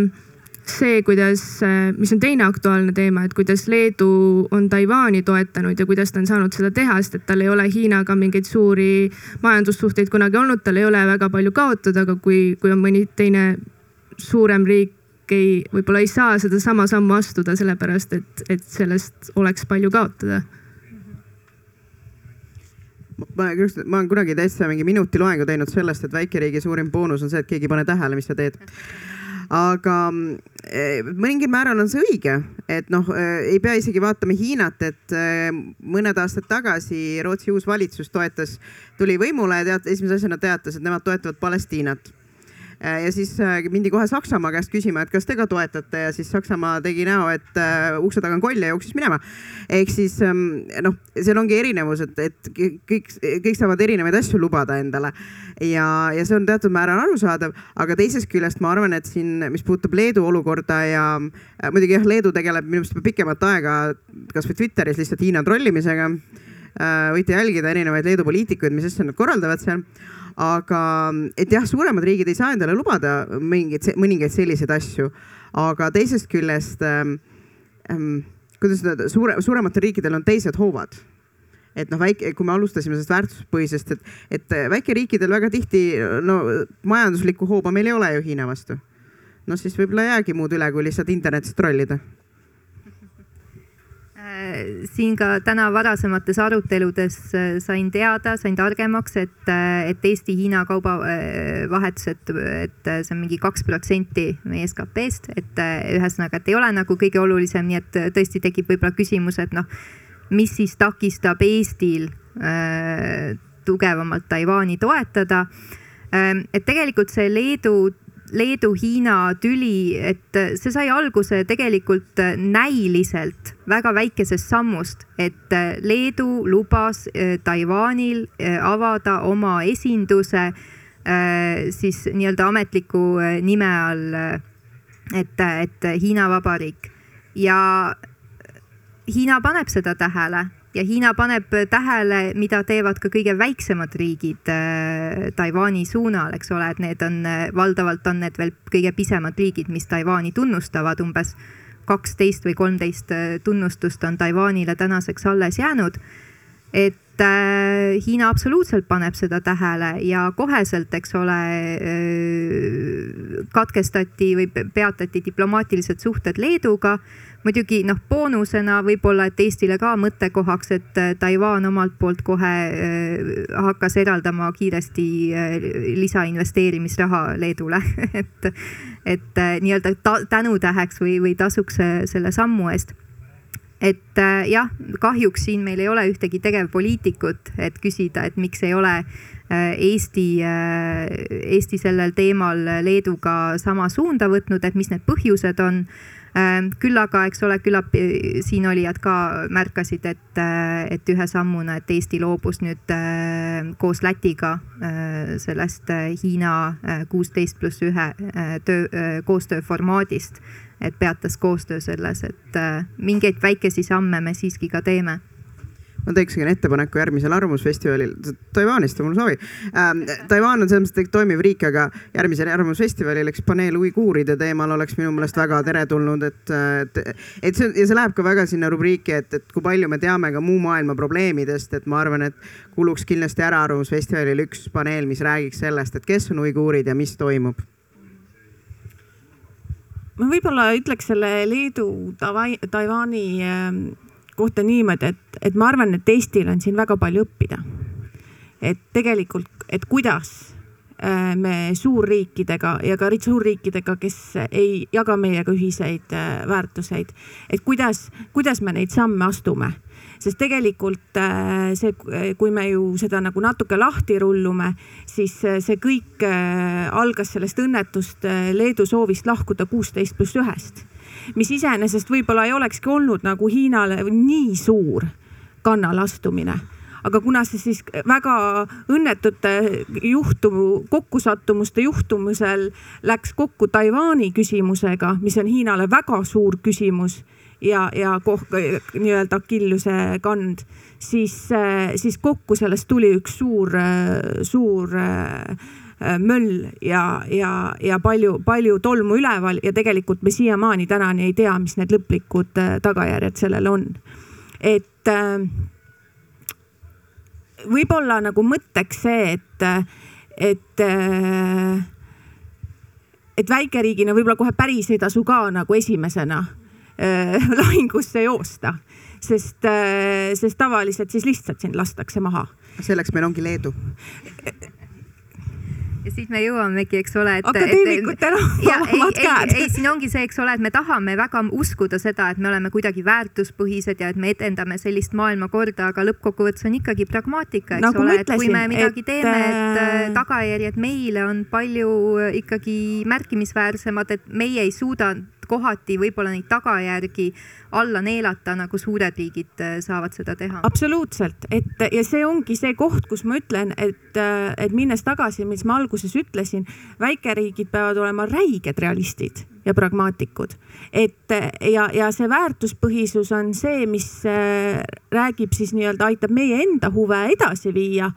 see, kuidas, mis on teine aktuaalne teema, et kuidas Leedu on Taiwan'i toetanud ja kuidas ta on saanud seda teha, sest et tal ei ole Hiinaga mingeid suuri majandussuhteid kunagi olnud, tal ei ole väga palju kaotada, aga kui, kui on mõni teine suurem riik ei, võib-olla ei saa sedasama sammu astuda, sellepärast et, et sellest oleks palju kaotada ma, ma olen kunagi täitsa mingi minuti loengu teinud sellest, et väikeriigi suurim boonus on see, et keegi ei pane tähele, mis sa teed. Aga eh, mõningil määral on see õige, et noh, eh, ei pea isegi vaatama Hiinat, et eh, mõned aastad tagasi Rootsi uus valitsus toetas, tuli võimule ja teat-, esimese asjana teatas, et nemad toetavad Palestiinat ja siis äh, mindi kohe Saksamaa käest küsima, et kas te ka toetate ja siis Saksamaa tegi näo, et uh, ukse taga on koll ja jooksis minema. ehk siis um, noh, seal ongi erinevus, et, et kõik, kõik saavad erinevaid asju lubada endale ja, ja see on teatud määral arusaadav, aga teisest küljest ma arvan, et siin, mis puudutab Leedu olukorda ja äh, muidugi jah, Leedu tegeleb minu meelest juba pikemat aega kasvõi Twitteris lihtsalt Hiina trollimisega äh,. võite jälgida erinevaid Leedu poliitikuid, mis asju nad korraldavad seal aga et jah, suuremad riigid ei saa endale lubada mingeid, mõningaid selliseid asju, aga teisest küljest ähm, ähm, kuidas öelda, suure, suurematel riikidel on teised hoovad. Et noh, väike, kui me alustasime sellest väärtuspõhisest, et, et väikeriikidel väga tihti no majanduslikku hooba meil ei ole ju Hiina vastu. no siis võib-olla ei jäägi muud üle, kui lihtsalt internetis trollida siin ka täna varasemates aruteludes äh, sain teada, sain targemaks, et, äh, et Eesti-Hiina kaubavahetus, et, et see on mingi kaks protsenti meie SKP-st, et äh, ühesõnaga, et ei ole nagu kõige olulisem, nii et tõesti tekib võib-olla küsimus, et noh, mis siis takistab Eestil äh, tugevamalt Taiwan'i toetada äh,. et tegelikult see Leedu Leedu-Hiina tüli, et see sai alguse tegelikult näiliselt väga väikesest sammust, et Leedu lubas Taiwanil avada oma esinduse siis nii-öelda ametliku nime all, et, et Hiina Vabariik. Ja Hiina paneb seda tähele ja Hiina paneb tähele, mida teevad ka kõige väiksemad riigid äh, Taiwan'i suunal, eks ole, et need on äh, valdavalt on need veel kõige pisemad riigid, mis Taiwan'i tunnustavad, umbes kaksteist või kolmteist äh, tunnustust on Taiwan'ile tänaseks alles jäänud. et Hiina absoluutselt paneb seda tähele ja koheselt, eks ole, katkestati või peatati diplomaatilised suhted Leeduga muidugi noh, boonusena võib-olla, et Eestile ka mõttekohaks, et äh, Taiwan omalt poolt kohe äh, hakkas eraldama kiiresti äh, lisainvesteerimisraha Leedule. Et, et nii-öelda tänutäheks või, või tasuks selle sammu eest. Et jah, kahjuks siin meil ei ole ühtegi tegevpoliitikut, et küsida, et miks ei ole Eesti, Eesti sellel teemal Leeduga sama suunda võtnud, et mis need põhjused on küll aga, eks ole, küllap äh, siinolijad ka märkasid, et, äh, et ühe sammuna, et Eesti loobus nüüd äh, koos Lätiga sellest Hiina kuusteist pluss ühe töö, koostööformaadist. et peatas koostöö selles, et mingeid väikesi samme me siiski ka teeme ma teeksin ettepaneku järgmisel Arvamusfestivalil, Taiwanist on mul soovi ähm,. Taiwan on selles mõttes toimiv riik, aga järgmisel Arvamusfestivalil üks paneel uiguuride teemal oleks minu meelest väga teretulnud, et, et, et see ja see läheb ka väga sinna rubriiki, et, et kui palju me teame ka muu maailma probleemidest, et ma arvan, et kuluks kindlasti ära Arvamusfestivalil üks paneel, mis räägiks sellest, et kes on uiguurid ja mis toimub ma võib-olla ütleks selle Leedu, Taiwan'i ähm, kohta niimoodi, et, et ma arvan, et Eestil on siin väga palju õppida. et tegelikult, et kuidas äh, me suurriikidega ja ka suurriikidega, kes ei jaga meiega ühiseid äh, väärtuseid, et kuidas, kuidas me neid samme astume sest tegelikult äh, see, kui me ju seda nagu natuke lahti rullume, siis see kõik algas sellest õnnetust Leedu soovist lahkuda kuusteist pluss ühest mis iseenesest võib-olla ei olekski olnud nagu Hiinale nii suur kannalastumine aga kuna see siis väga õnnetute juhtumu, kokkusattumuste juhtumisel läks kokku Taiwan'i küsimusega, mis on Hiinale väga suur küsimus ja, ja nii-öelda Achilleuse kand, siis, siis kokku sellest tuli üks suur, suur möll ja, ja, ja palju, palju tolmu üleval ja tegelikult me siiamaani tänani ei tea, mis need lõplikud äh, tagajärjed sellel on. et äh, võib-olla nagu mõtteks see, et, et et väikeriigina võib-olla kohe päris ei tasu ka nagu esimesena äh, lahingusse joosta, sest äh,, sest tavaliselt siis lihtsalt sind lastakse maha. selleks meil ongi Leedu ja siis me jõuamegi, eks ole, et. akadeemikutel omad käed. ei, siin ongi see, eks ole, et me tahame väga uskuda seda, et me oleme kuidagi väärtuspõhised ja et me edendame sellist maailmakorda, aga lõppkokkuvõttes on ikkagi pragmaatika, eks nagu ole, et kui me midagi et... teeme, et äh, tagajärjed meile on palju ikkagi märkimisväärsemad, et meie ei suuda kohati võib-olla neid tagajärgi alla neelata, nagu suured riigid äh, saavad seda teha. absoluutselt, et ja see ongi see koht, kus ma ütlen, et, äh, et minnes tagasi, mis ma alguses ütlesin, väikeriigid peavad olema räiged realistid ja pragmaatikud. et ja, ja see väärtuspõhisus on see, mis äh, räägib siis nii-öelda, aitab meie enda huve edasi viia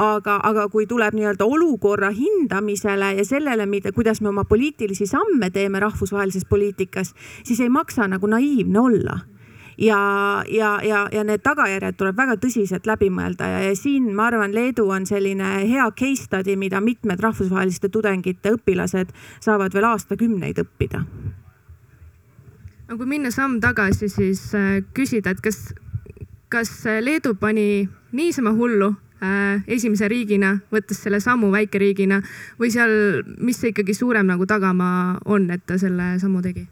aga, aga kui tuleb nii-öelda olukorra hindamisele ja sellele, mida, kuidas me oma poliitilisi samme teeme rahvusvahelises poliitikas, siis ei maksa nagu naiivne olla ja, ja, ja, ja need tagajärjed tuleb väga tõsiselt läbi mõelda ja, ja siin ma arvan, Leedu on selline hea case study, mida mitmed rahvusvaheliste tudengite õpilased saavad veel aastakümneid õppida. no kui minna samm tagasi, siis äh, küsida, et kas, kas Leedu pani niisama hullu esimese riigina, võttes selle sammu väikeriigina või seal, mis see ikkagi suurem nagu tagamaa on, et ta selle sammu tegi?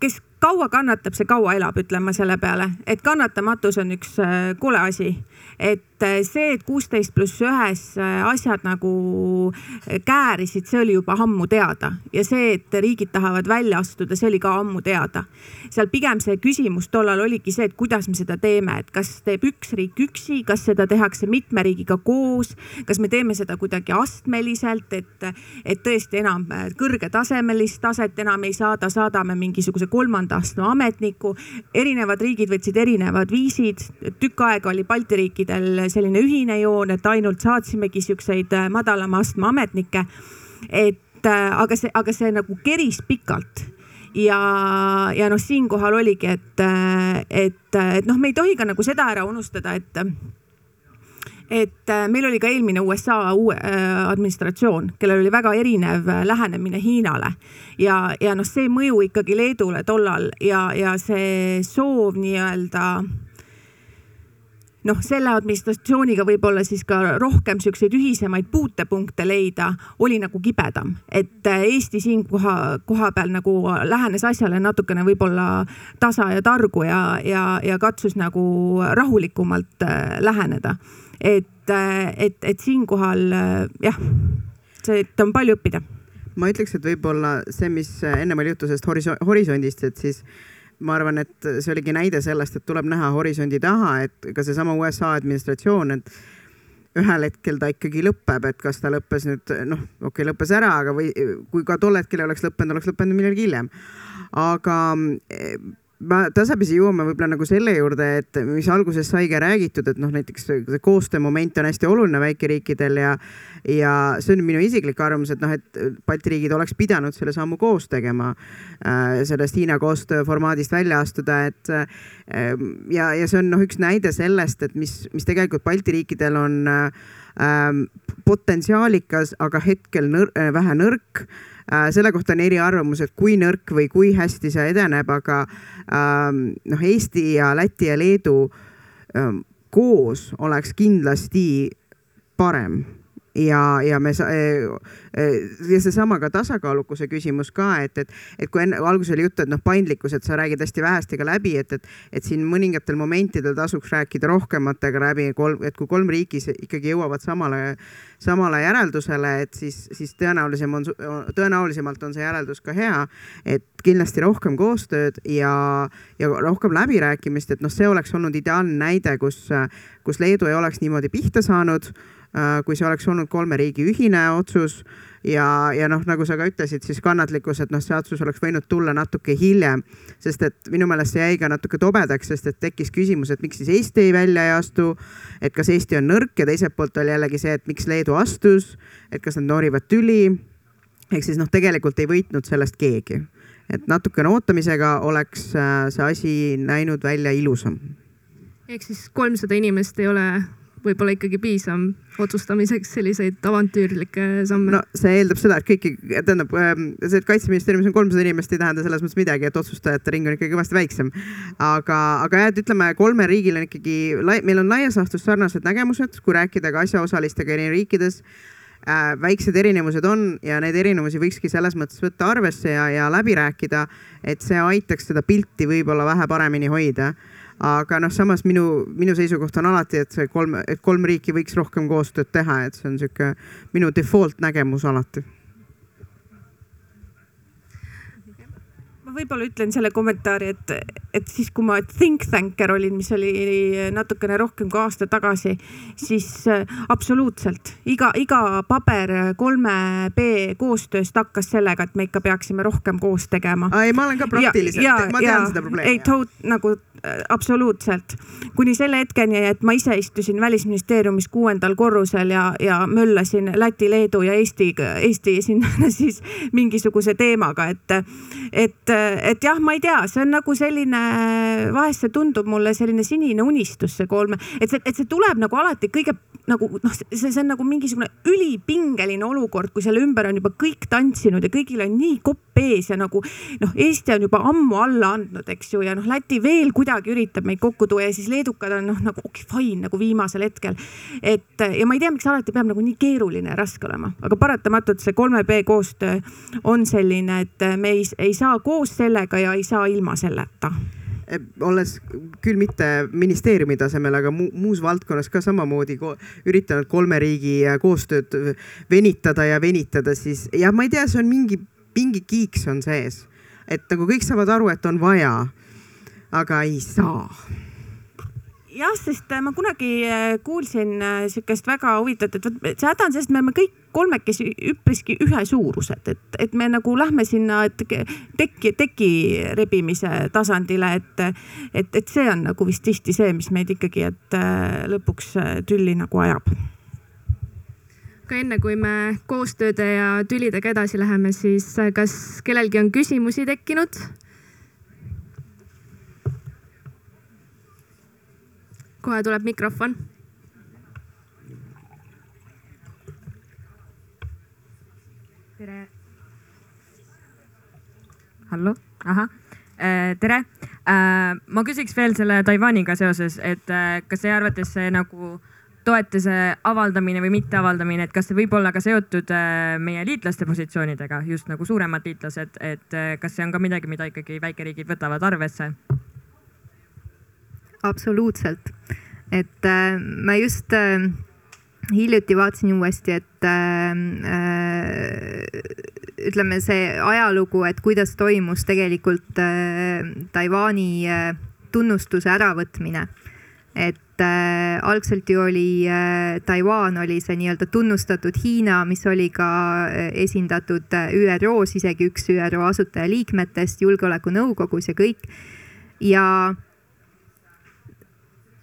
kes kaua kannatab, see kaua elab, ütlen ma selle peale, et kannatamatus on üks äh, kole asi et äh, see, et kuusteist pluss ühes äh, asjad nagu käärisid, see oli juba ammu teada ja see, et riigid tahavad välja astuda, see oli ka ammu teada. seal pigem see küsimus tollal oligi see, et kuidas me seda teeme, et kas teeb üks riik üksi, kas seda tehakse mitme riigiga koos, kas me teeme seda kuidagi astmeliselt, et, et tõesti enam kõrgetasemelist taset enam ei saada, saadame mingisuguse kolmanda astme ametniku. erinevad riigid võtsid erinevad viisid, tükk aega oli Balti riikide riikidel selline ühine joon, et ainult saatsimegi siukseid äh, madalama astme ametnikke. et äh, aga see, aga see nagu keris pikalt ja, ja noh, siinkohal oligi, et, äh, et, et noh, me ei tohi ka nagu seda ära unustada, et et meil oli ka eelmine USA uue administratsioon, kellel oli väga erinev lähenemine Hiinale ja, ja noh, see mõju ikkagi Leedule tollal ja, ja see soov nii-öelda noh, selle administratsiooniga võib-olla siis ka rohkem siukseid ühisemaid puutepunkte leida, oli nagu kibedam. et äh, Eesti siin koha, koha peal nagu lähenes asjale natukene võib-olla tasa ja targu ja, ja, ja katsus nagu rahulikumalt äh, läheneda. Et, et, et siinkohal jah, see, et on palju õppida ma ütleks, et võib-olla see, mis ennem oli juttu sellest horisondist, et siis ma arvan, et see oligi näide sellest, et tuleb näha horisondi taha, et ka seesama USA administratsioon, et ühel hetkel ta ikkagi lõpeb, et kas ta lõppes nüüd noh, okei okay,, lõppes ära, aga või kui ka tol hetkel oleks lõppenud, oleks lõppenud millalgi hiljem. aga ma tasapisi jõuame võib-olla nagu selle juurde, et mis alguses sai ka räägitud, et noh, näiteks see koostöömoment on hästi oluline väikeriikidel ja ja see on minu isiklik arvamus, et noh, et Balti riigid oleks pidanud selle sammu koos tegema äh,, sellest Hiina koostööformaadist välja astuda, et äh, ja, ja see on noh, üks näide sellest, et mis, mis tegelikult Balti riikidel on äh, potentsiaalikas, aga hetkel nõr, vähe nõrk äh, selle kohta on eriarvamused, kui nõrk või kui hästi see edeneb, aga ähm, noh, Eesti ja Läti ja Leedu ähm, koos oleks kindlasti parem ja, ja me ja seesama ka tasakaalukuse küsimus ka, et, et, et kui enne alguses oli juttu, et noh, paindlikkus, et sa räägid hästi vähestega läbi, et, et, et siin mõningatel momentidel tasuks rääkida rohkematega läbi, kolm, et kui kolm riiki ikkagi jõuavad samale, samale järeldusele, et siis, siis tõenäolisem on, tõenäolisemalt on see järeldus ka hea. et kindlasti rohkem koostööd ja, ja rohkem läbirääkimist, et noh, see oleks olnud ideaalne näide, kus, kus Leedu ei oleks niimoodi pihta saanud kui see oleks olnud kolme riigi ühine otsus ja, ja noh, nagu sa ka ütlesid, siis kannatlikkus, et noh, see otsus oleks võinud tulla natuke hiljem, sest et minu meelest see jäi ka natuke tobedaks, sest et tekkis küsimus, et miks siis Eesti välja ei astu. et kas Eesti on nõrk ja teiselt poolt oli jällegi see, et miks Leedu astus, et kas nad noorivad tüli. ehk siis noh, tegelikult ei võitnud sellest keegi, et natukene ootamisega oleks äh, see asi näinud välja ilusam. ehk siis kolmsada inimest ei ole võib-olla ikkagi piisav otsustamiseks selliseid avantüürlikke samme? no see eeldab seda, et kõiki, tähendab ähm, see, et kaitseministeeriumis on kolmsada inimest, ei tähenda selles mõttes midagi, et otsustajate ring on ikkagi kõvasti väiksem. aga, aga jah, et ütleme, kolmel riigil on ikkagi, meil on laias laastus sarnased nägemused, kui rääkida ka asjaosalistega eri riikides äh, väiksed erinevused on ja neid erinevusi võikski selles mõttes võtta arvesse ja, ja läbi rääkida, et see aitaks seda pilti võib-olla vähe paremini hoida aga noh, samas minu, minu seisukoht on alati, et see kolm, et kolm riiki võiks rohkem koostööd teha, et see on sihuke minu default nägemus alati võib-olla ütlen selle kommentaari, et, et siis, kui ma think tanker olin, mis oli natukene rohkem kui aasta tagasi, siis äh, absoluutselt iga, iga paber kolme B koostööst hakkas sellega, et me ikka peaksime rohkem koos tegema. ei, ma olen ka praktiliselt, ma tean ja, seda probleemi. ei, toot nagu äh, absoluutselt kuni selle hetkeni, et ma ise istusin välisministeeriumis kuuendal korrusel ja, ja möllasin Läti, Leedu ja Eesti, Eesti sinna siis mingisuguse teemaga, et, et et jah, ma ei tea, see on nagu selline, vahest see tundub mulle selline sinine unistus, see kolme, et see, et see tuleb nagu alati kõige nagu noh, see, see on nagu mingisugune ülipingeline olukord, kui selle ümber on juba kõik tantsinud ja kõigil on nii kopp ees ja nagu noh, Eesti on juba ammu alla andnud, eks ju, ja noh, Läti veel kuidagi üritab meid kokku tuua ja siis leedukad on noh, nagu okay,, fine nagu viimasel hetkel. et ja ma ei tea, miks alati peab nagu nii keeruline ja raske olema, aga paratamatult see kolme B koostöö on selline, et me ei, ei saa koos sellega ja ei saa ilma selleta olles küll mitte ministeeriumi tasemel, aga mu muus valdkonnas ka samamoodi ko üritanud kolme riigi äh, koostööd venitada ja venitada, siis jah, ma ei tea, see on mingi, mingi kiiks on sees. et nagu kõik saavad aru, et on vaja, aga ei saa jah, sest äh, ma kunagi äh, kuulsin äh, sihukest väga huvitavat, et see häda on selles, et me oleme kõik kolmekesi üpriski ühesuurused, et, et me nagu lähme sinna teki, teki rebimise tasandile, et, et, et see on nagu vist tihti see, mis meid ikkagi, et lõpuks tülli nagu ajab aga enne kui me koostööde ja tülidega edasi läheme, siis kas kellelgi on küsimusi tekkinud? Kohe tuleb mikrofon. tere. hallo, ahah, äh, tere. Äh, ma küsiks veel selle Taiwaniga seoses, et äh, kas teie arvates see nagu toetuse avaldamine või mitteavaldamine, et kas see võib olla ka seotud meie liitlaste positsioonidega, just nagu suuremad liitlased, et kas see on ka midagi, mida ikkagi väikeriigid võtavad arvesse? Absoluutselt, et äh, ma just äh, hiljuti vaatasin uuesti, et äh, ütleme, see ajalugu, et kuidas toimus tegelikult äh, Taiwan'i äh, tunnustuse äravõtmine. et äh, algselt ju oli äh, Taiwan oli see nii-öelda tunnustatud Hiina, mis oli ka äh, esindatud äh, ÜRO-s, isegi üks ÜRO asutajaliikmetest Julgeolekunõukogus ja kõik ja,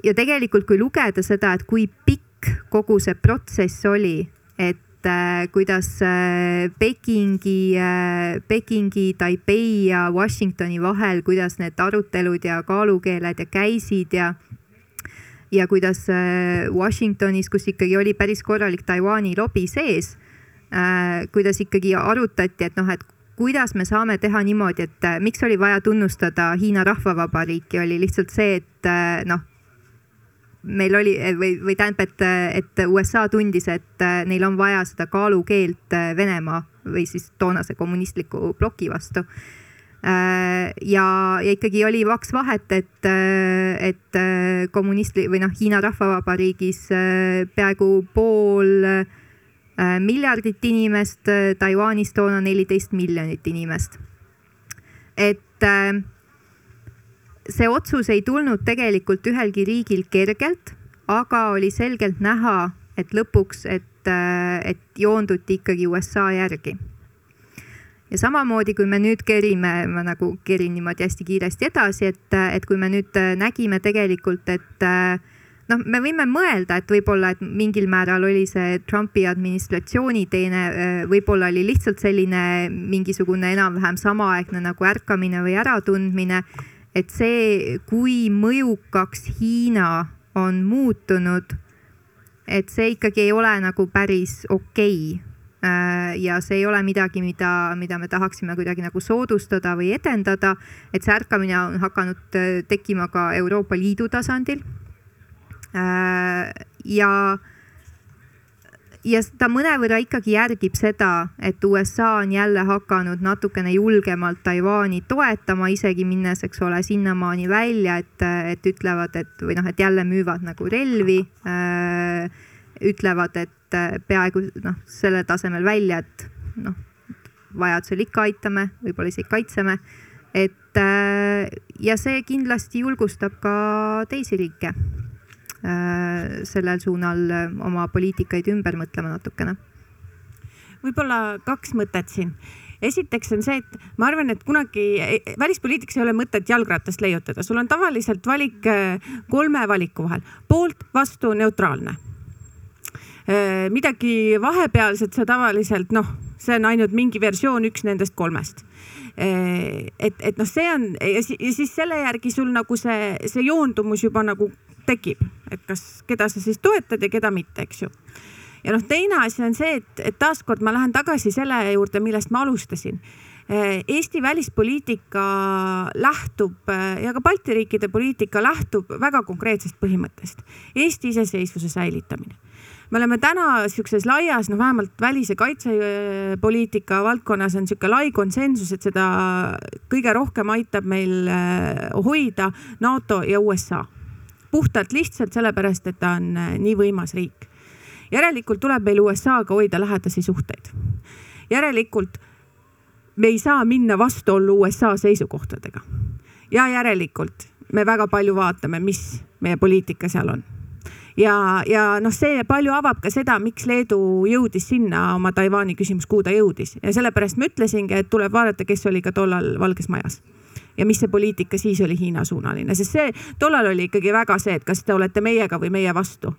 ja tegelikult, kui lugeda seda, et kui pikk kogu see protsess oli, et äh, kuidas äh, Pekingi äh,, Pekingi, Taipei ja Washingtoni vahel, kuidas need arutelud ja kaalukeeled ja käisid ja ja kuidas Washingtonis, kus ikkagi oli päris korralik Taiwan'i lobi sees kuidas ikkagi arutati, et noh, et kuidas me saame teha niimoodi, et miks oli vaja tunnustada Hiina Rahvavabariiki, oli lihtsalt see, et noh, meil oli või, või tähendab, et, et USA tundis, et äh, neil on vaja seda kaalukeelt äh, Venemaa või siis toonase kommunistliku ploki vastu Äh, ja, ja ikkagi oli vaks vahet, et, et kommunistli või noh, Hiina Rahvavabariigis peaaegu pool miljardit inimest, Taiwanis toona neliteist miljonit inimest. et see otsus ei tulnud tegelikult ühelgi riigil kergelt, aga oli selgelt näha, et lõpuks, et, et joonduti ikkagi USA järgi ja samamoodi, kui me nüüd kerime, ma nagu kerin niimoodi hästi kiiresti edasi, et, et kui me nüüd nägime tegelikult, et noh, me võime mõelda, et võib-olla, et mingil määral oli see Trumpi administratsiooni teene, võib-olla oli lihtsalt selline mingisugune enam-vähem samaaegne nagu ärkamine või äratundmine. Et see, kui mõjukaks Hiina on muutunud, et see ikkagi ei ole nagu päris okei okay Äh, ja see ei ole midagi, mida, mida me tahaksime kuidagi nagu soodustada või edendada. et see ärkamine on hakanud äh, tekkima ka Euroopa Liidu tasandil. Äh, ja, ja ta mõnevõrra ikkagi järgib seda, et USA on jälle hakanud natukene julgemalt Taiwan'i toetama, isegi minnes, eks ole, sinnamaani välja, et, et ütlevad, et või noh, et jälle müüvad nagu relvi ütlevad, et äh, peaaegu noh, selle tasemel välja, et noh, vajadusel ikka aitame, võib-olla isegi kaitseme. et äh, ja see kindlasti julgustab ka teisi riike äh, sellel suunal oma poliitikaid ümber mõtlema natukene. võib-olla kaks mõtet siin esiteks on see, et ma arvan, et kunagi välispoliitikas ei ole mõtet jalgratast leiutada, sul on tavaliselt valik kolme valiku vahel, poolt, vastu, neutraalne Äh, midagi vahepealset sa tavaliselt noh, see on ainult mingi versioon, üks nendest kolmest. Äh, et, et noh, see on ja siis selle järgi sul nagu see, see joondumus juba nagu tekib, et kas, keda sa siis toetad ja keda mitte, eks ju. ja noh, teine asi on see, et, et taaskord ma lähen tagasi selle juurde, millest ma alustasin äh, Eesti välispoliitika lähtub ja ka Balti riikide poliitika lähtub väga konkreetsest põhimõttest. Eesti iseseisvuse säilitamine me oleme täna sihukeses laias, no vähemalt välis- ja kaitsepoliitika valdkonnas on sihuke lai konsensus, et seda kõige rohkem aitab meil äh, hoida NATO ja USA. Puhtalt lihtsalt sellepärast, et ta on äh, nii võimas riik. järelikult tuleb meil USA-ga hoida lähedasi suhteid. järelikult me ei saa minna vastuollu USA seisukohtadega. ja järelikult me väga palju vaatame, mis meie poliitika seal on ja, ja noh, see palju avab ka seda, miks Leedu jõudis sinna oma Taiwan'i küsimus, kuhu ta jõudis ja sellepärast ma ütlesingi, et tuleb vaadata, kes oli ka tollal Valges Majas ja mis see poliitika siis oli Hiina suunaline, sest see tollal oli ikkagi väga see, et kas te olete meiega või meie vastu.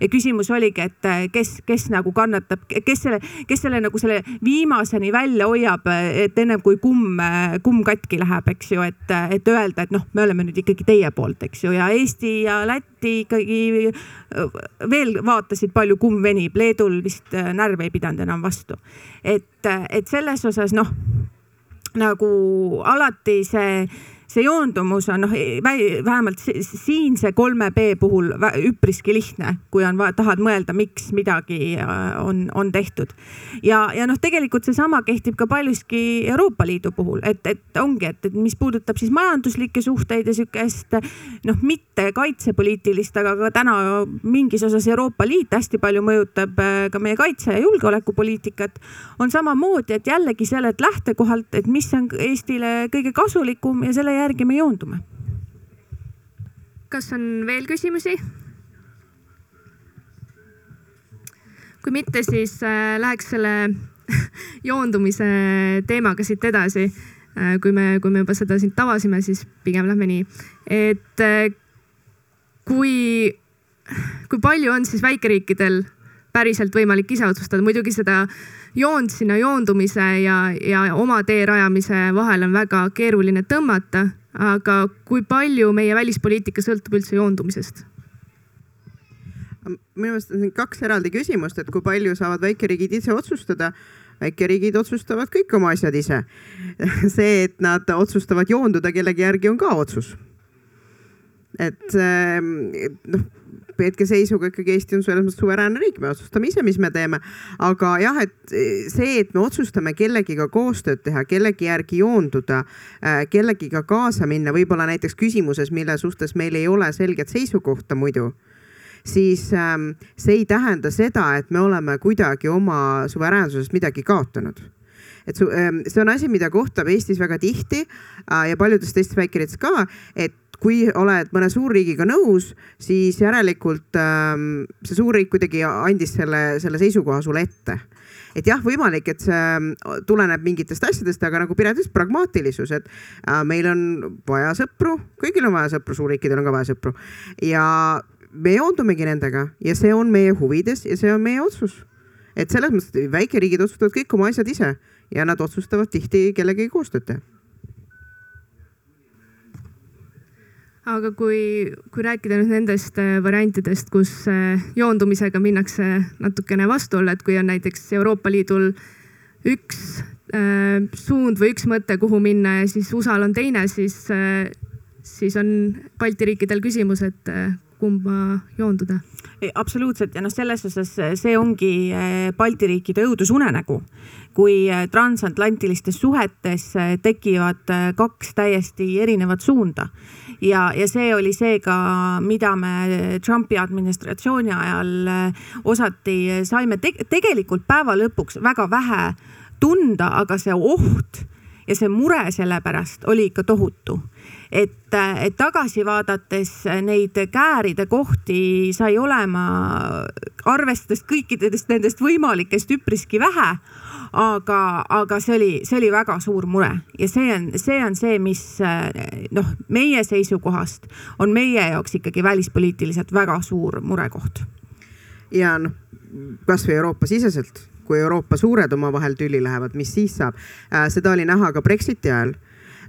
Ja küsimus oligi, et äh, kes, kes nagu kannatab, kes selle, kes selle nagu selle viimaseni välja hoiab, et ennem kui kumm, kumm katki läheb, eks ju, et, et öelda, et noh, me oleme nüüd ikkagi teie poolt, eks ju, ja Eesti ja Läti ikkagi äh, veel vaatasid palju kumm venib, Leedul vist äh, närv ei pidanud enam vastu. et, et selles osas noh, nagu alati see see joondumus on noh, vähemalt siin see kolme B puhul üpriski lihtne, kui on, tahad mõelda, miks midagi äh, on, on tehtud. ja, ja noh, tegelikult seesama kehtib ka paljuski Euroopa Liidu puhul, et, et ongi, et, et mis puudutab siis majanduslikke suhteid ja sihukest noh, mitte kaitsepoliitilist, aga ka täna mingis osas Euroopa Liit hästi palju mõjutab äh, ka meie kaitse ja julgeolekupoliitikat. on samamoodi, et jällegi sellelt lähtekohalt, et mis on Eestile kõige kasulikum ja selle järgi me joondume. kas on veel küsimusi? kui mitte, siis äh, läheks selle joondumise teemaga siit edasi. kui me, kui me juba seda siin tavasime, siis pigem lähme nii, et kui, kui palju on siis väikeriikidel päriselt võimalik ise otsustada, muidugi seda joont sinna joondumise ja, ja oma tee rajamise vahel on väga keeruline tõmmata, aga kui palju meie välispoliitika sõltub üldse joondumisest? minu meelest on siin kaks eraldi küsimust, et kui palju saavad väikeriigid ise otsustada väikeriigid otsustavad kõik oma asjad ise. see, et nad otsustavad joonduda kellegi järgi, on ka otsus. et noh, hetkeseisuga ikkagi Eesti on selles mõttes suveräänne riik, me otsustame ise, mis me teeme. aga jah, et see, et me otsustame kellegiga koostööd teha, kellegi järgi joonduda, äh, kellegiga kaasa minna, võib-olla näiteks küsimuses, mille suhtes meil ei ole selget seisukohta muidu siis ähm, see ei tähenda seda, et me oleme kuidagi oma suveräänsusest midagi kaotanud et su, ähm, see on asi, mida kohtab Eestis väga tihti äh, ja paljudes teistes väikeriikides ka, et kui oled mõne suurriigiga nõus, siis järelikult ähm, see suurriik kuidagi andis selle, selle seisukoha sulle ette. et jah, võimalik, et see ähm, tuleneb mingitest asjadest, aga nagu Piret ütles, pragmaatilisus, et äh, meil on vaja sõpru, kõigil on vaja sõpru, suurriikidel on ka vaja sõpru ja me joondumegi nendega ja see on meie huvides ja see on meie otsus. et selles mõttes, väikeriigid otsustavad kõik oma asjad ise ja nad otsustavad tihti kellegagi koostööd teha aga kui, kui rääkida nüüd nendest äh, variantidest, kus äh, joondumisega minnakse natukene vastuolla, et kui on näiteks Euroopa Liidul üks äh, suund või üks mõte, kuhu minna ja siis USA-l on teine, siis äh,, siis on Balti riikidel küsimus, et äh, kumba joonduda. Absoluutselt. Ja noh, selles osas see ongi Balti riikide õudusunenägu, kui transatlantilistes suhetes tekivad kaks täiesti erinevat suunda. Ja, ja see oli see ka, mida me Trumpi administratsiooni ajal osati saime Te tegelikult päeva lõpuks väga vähe tunda, aga see oht ja see mure selle pärast oli ikka tohutu et, et tagasi vaadates neid kääride kohti sai olema, arvestades kõikidest nendest võimalikest üpriski vähe. Aga, aga see oli, see oli väga suur mure ja see on, see on see, mis noh, meie seisukohast on meie jaoks ikkagi välispoliitiliselt väga suur murekoht. ja noh, kasvõi Euroopa siseselt kui Euroopa suured omavahel tülli lähevad, mis siis saab äh,? seda oli näha ka Brexiti ajal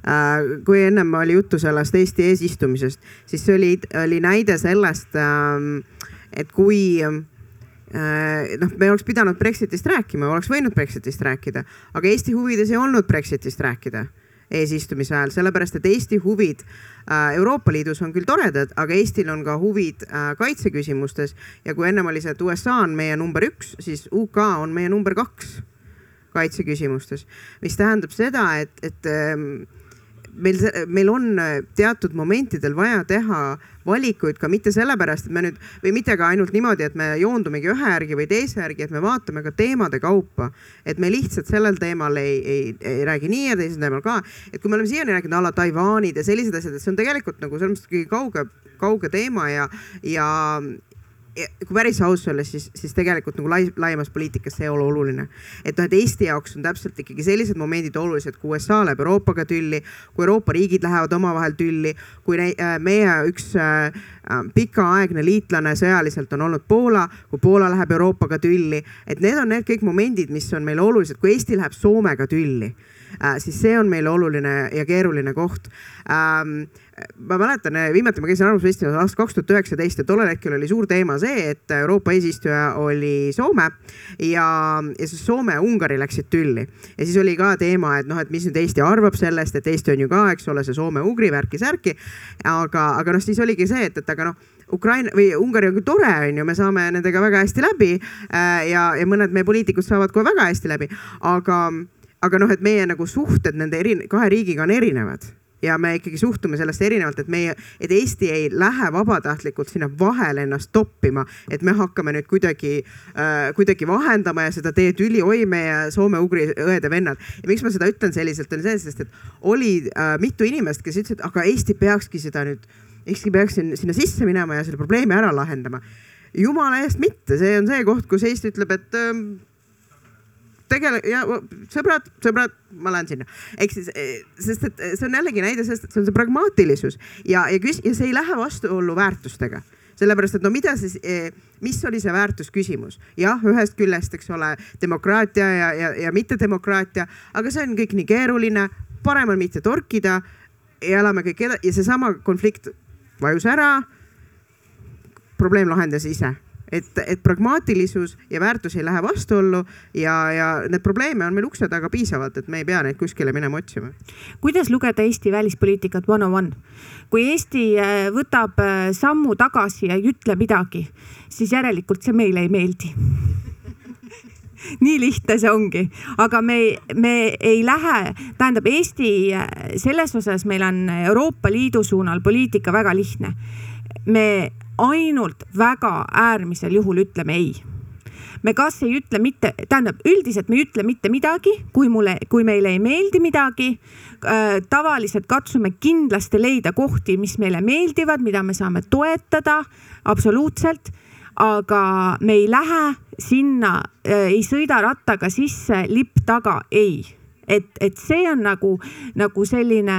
Äh, kui ennem oli juttu sellest Eesti eesistumisest, siis see oli, oli näide sellest, ähm, et kui noh, me oleks pidanud Brexitist rääkima, oleks võinud Brexitist rääkida, aga Eesti huvides ei olnud Brexitist rääkida eesistumise ajal, sellepärast et Eesti huvid äh, Euroopa Liidus on küll toredad, aga Eestil on ka huvid kaitseküsimustes. Ja kui ennem oli see, et USA on meie number üks, siis UK on meie number kaks kaitseküsimustes, mis tähendab seda, et, et ähm, meil, meil on äh, teatud momentidel vaja teha valikuid ka mitte sellepärast, et me nüüd või mitte ka ainult niimoodi, et me joondumegi ühe järgi või teise järgi, et me vaatame ka teemade kaupa. et me lihtsalt sellel teemal ei, ei, ei räägi nii ja teisel teemal ka. et kui me oleme siiani rääkinud a la Taiwanid ja sellised asjad, et see on tegelikult nagu selles mõttes ikkagi kauge, kauge teema ja, ja kui päris aus olla, siis, siis tegelikult nagu lai, laiemas poliitikas see ei ole oluline. et noh, et Eesti jaoks on täpselt ikkagi sellised momendid olulised, kui USA läheb Euroopaga tülli, kui Euroopa riigid lähevad omavahel tülli, kui äh, meie üks äh, äh, pikaaegne liitlane sõjaliselt on olnud Poola, kui Poola läheb Euroopaga tülli, et need on need kõik momendid, mis on meile olulised, kui Eesti läheb Soomega tülli äh,, siis see on meile oluline ja keeruline koht. Ähm, ma mäletan, viimati ma käisin Arvamusfestivalis aastal kaks tuhat üheksateist ja tollel hetkel oli suur teema see, et Euroopa eesistuja oli Soome ja, ja siis Soome ja Ungari läksid tülli. ja siis oli ka teema, et noh, et mis nüüd Eesti arvab sellest, et Eesti on ju ka, eks ole, see Soome-Ugri värki-särki. aga, aga noh, siis oligi see, et, et aga noh Ukraina või Ungari on küll tore, on ju, me saame nendega väga hästi läbi äh, ja, ja mõned meie poliitikud saavad kohe väga hästi läbi, aga, aga noh, et meie nagu suhted nende eri, kahe riigiga on erinevad ja me ikkagi suhtume sellesse erinevalt, et meie, et Eesti ei lähe vabatahtlikult sinna vahele ennast toppima, et me hakkame nüüd kuidagi äh,, kuidagi vahendama ja seda teed üli, oi meie soome-ugri õed-vennad. ja miks ma seda ütlen selliselt, on see, sest et oli äh, mitu inimest, kes ütlesid, aga Eesti peakski seda nüüd, Eesti peaks sinna sisse minema ja selle probleemi ära lahendama. jumala eest mitte, see on see koht, kus Eesti ütleb, et äh, tegele- ja sõbrad, sõbrad, ma lähen sinna. ehk siis, eh, sest et see on jällegi näide sellest, et see on see pragmaatilisus ja, ja küs- ja see ei lähe vastuollu väärtustega sellepärast et no mida siis, mis oli see väärtusküsimus, jah, ühest küljest, eks ole, demokraatia ja, ja, ja mittedemokraatia, aga see on kõik nii keeruline, parem on mitte torkida ja elame kõik edasi ja seesama konflikt vajus ära. probleem lahendas ise et, et pragmaatilisus ja väärtus ei lähe vastuollu ja, ja need probleeme on meil ukse taga piisavalt, et me ei pea neid kuskile minema otsima. kuidas lugeda Eesti välispoliitikat one on one? kui Eesti äh, võtab äh, sammu tagasi ja ei ütle midagi, siis järelikult see meile ei meeldi nii lihtne see ongi, aga me, me ei lähe, tähendab Eesti äh, selles osas meil on Euroopa Liidu suunal poliitika väga lihtne. me ainult väga äärmisel juhul ütleme ei me kas ei ütle mitte, tähendab üldiselt me ei ütle mitte midagi, kui mulle, kui meile ei meeldi midagi äh,. tavaliselt katsume kindlasti leida kohti, mis meile meeldivad, mida me saame toetada absoluutselt. aga me ei lähe sinna äh,, ei sõida rattaga sisse, lipp taga, ei et, et see on nagu, nagu selline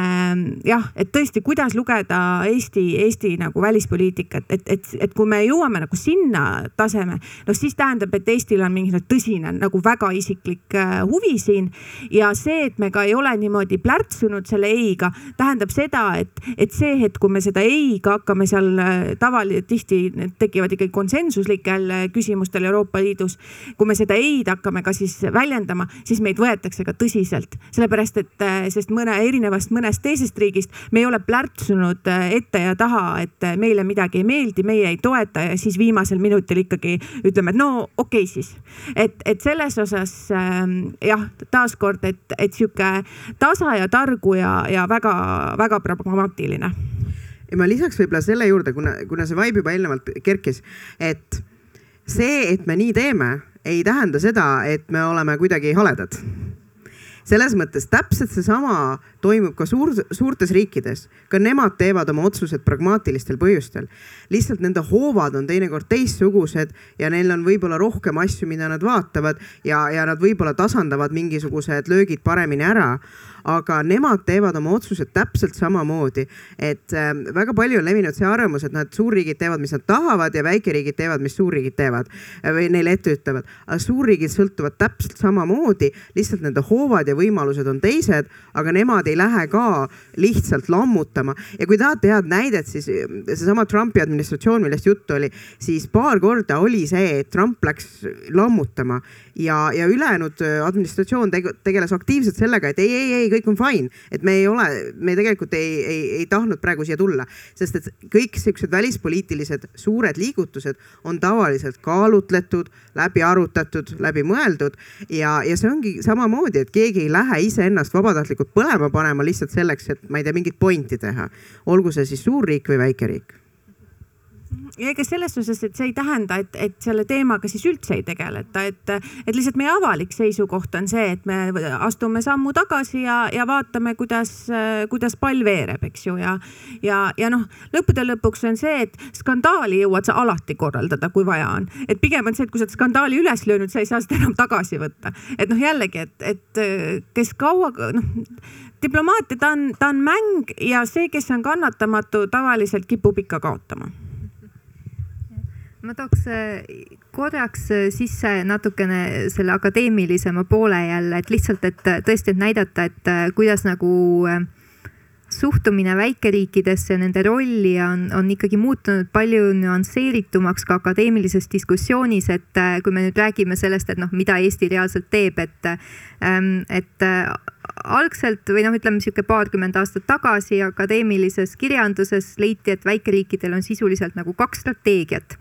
jah, et tõesti, kuidas lugeda Eesti, Eesti nagu välispoliitikat, et, et, et kui me jõuame nagu sinna taseme, noh siis tähendab, et Eestil on mingisugune tõsine nagu väga isiklik äh, huvi siin. ja see, et me ka ei ole niimoodi plärtsunud selle ei-ga, tähendab seda, et, et see hetk, kui me seda ei-ga hakkame seal äh, tavali-, tihti tekivad ikkagi konsensuslikel äh, küsimustel Euroopa Liidus. kui me seda ei-d hakkame ka siis väljendama, siis meid võetakse ka tõsiselt tõsiselt, sellepärast et, äh, sest mõne erinevast mõnest teisest riigist me ei ole plärtsunud äh, ette ja taha, et äh, meile midagi ei meeldi, meie ei toeta ja siis viimasel minutil ikkagi ütleme, et no okei okay siis. et, et selles osas ähm, jah, taaskord, et, et sihuke tasa ja targu ja, ja väga-väga pragmaatiline ja ma lisaks võib-olla selle juurde, kuna, kuna see vibe juba eelnevalt kerkis, et see, et me nii teeme, ei tähenda seda, et me oleme kuidagi haledad selles mõttes täpselt seesama toimub ka suur, suurtes riikides, ka nemad teevad oma otsused pragmaatilistel põhjustel. lihtsalt nende hoovad on teinekord teistsugused ja neil on võib-olla rohkem asju, mida nad vaatavad ja, ja nad võib-olla tasandavad mingisugused löögid paremini ära aga nemad teevad oma otsused täpselt samamoodi. et äh, väga palju on levinud see arvamus, et noh, et suurriigid teevad, mis nad tahavad ja väikeriigid teevad, mis suurriigid teevad või neile ette ütlevad. aga suurriigid sõltuvad täpselt samamoodi, lihtsalt nende hoovad ja võimalused on teised, aga nemad ei lähe ka lihtsalt lammutama. ja kui tahate head näidet, siis äh, seesama Trumpi administratsioon, millest juttu oli, siis paar korda oli see, et Trump läks lammutama ja, ja ülejäänud äh, administratsioon tegeles aktiivselt sellega, et ei, ei, ei, kõik on fine, et me ei ole, me tegelikult ei, ei, ei tahtnud praegu siia tulla, sest et kõik siuksed välispoliitilised suured liigutused on tavaliselt kaalutletud, läbi arutatud, läbi mõeldud. Ja, ja see ongi samamoodi, et keegi ei lähe iseennast vabatahtlikult põlema panema lihtsalt selleks, et ma ei tea, mingit pointi teha, olgu see siis suur riik või väike riik ja ega selles suhtes, et see ei tähenda, et, et selle teemaga siis üldse ei tegeleta, et, et lihtsalt meie avalik seisukoht on see, et me astume sammu tagasi ja, ja vaatame, kuidas, kuidas pall veereb, eks ju, ja, ja, ja noh, lõppude lõpuks on see, et skandaali jõuad sa alati korraldada, kui vaja on. et pigem on see, et kui sa oled skandaali üles löönud, sa ei saa seda enam tagasi võtta. et noh, jällegi, et, et kes kaua, noh diplomaatia, ta on, ta on mäng ja see, kes on kannatamatu, tavaliselt kipub ikka kaotama ma tooks äh, korraks äh, sisse natukene selle akadeemilisema poole jälle, et lihtsalt, et äh, tõesti, et näidata, et kuidas nagu suhtumine väikeriikidesse, nende rolli on, on ikkagi muutunud palju nüansseeritumaks ka akadeemilises diskussioonis, et kui me nüüd räägime sellest, et noh, mida Eesti reaalselt teeb, et, ähm, et algselt või noh, ütleme sihuke paarkümmend aastat tagasi akadeemilises kirjanduses leiti, et väikeriikidel on sisuliselt nagu kaks strateegiat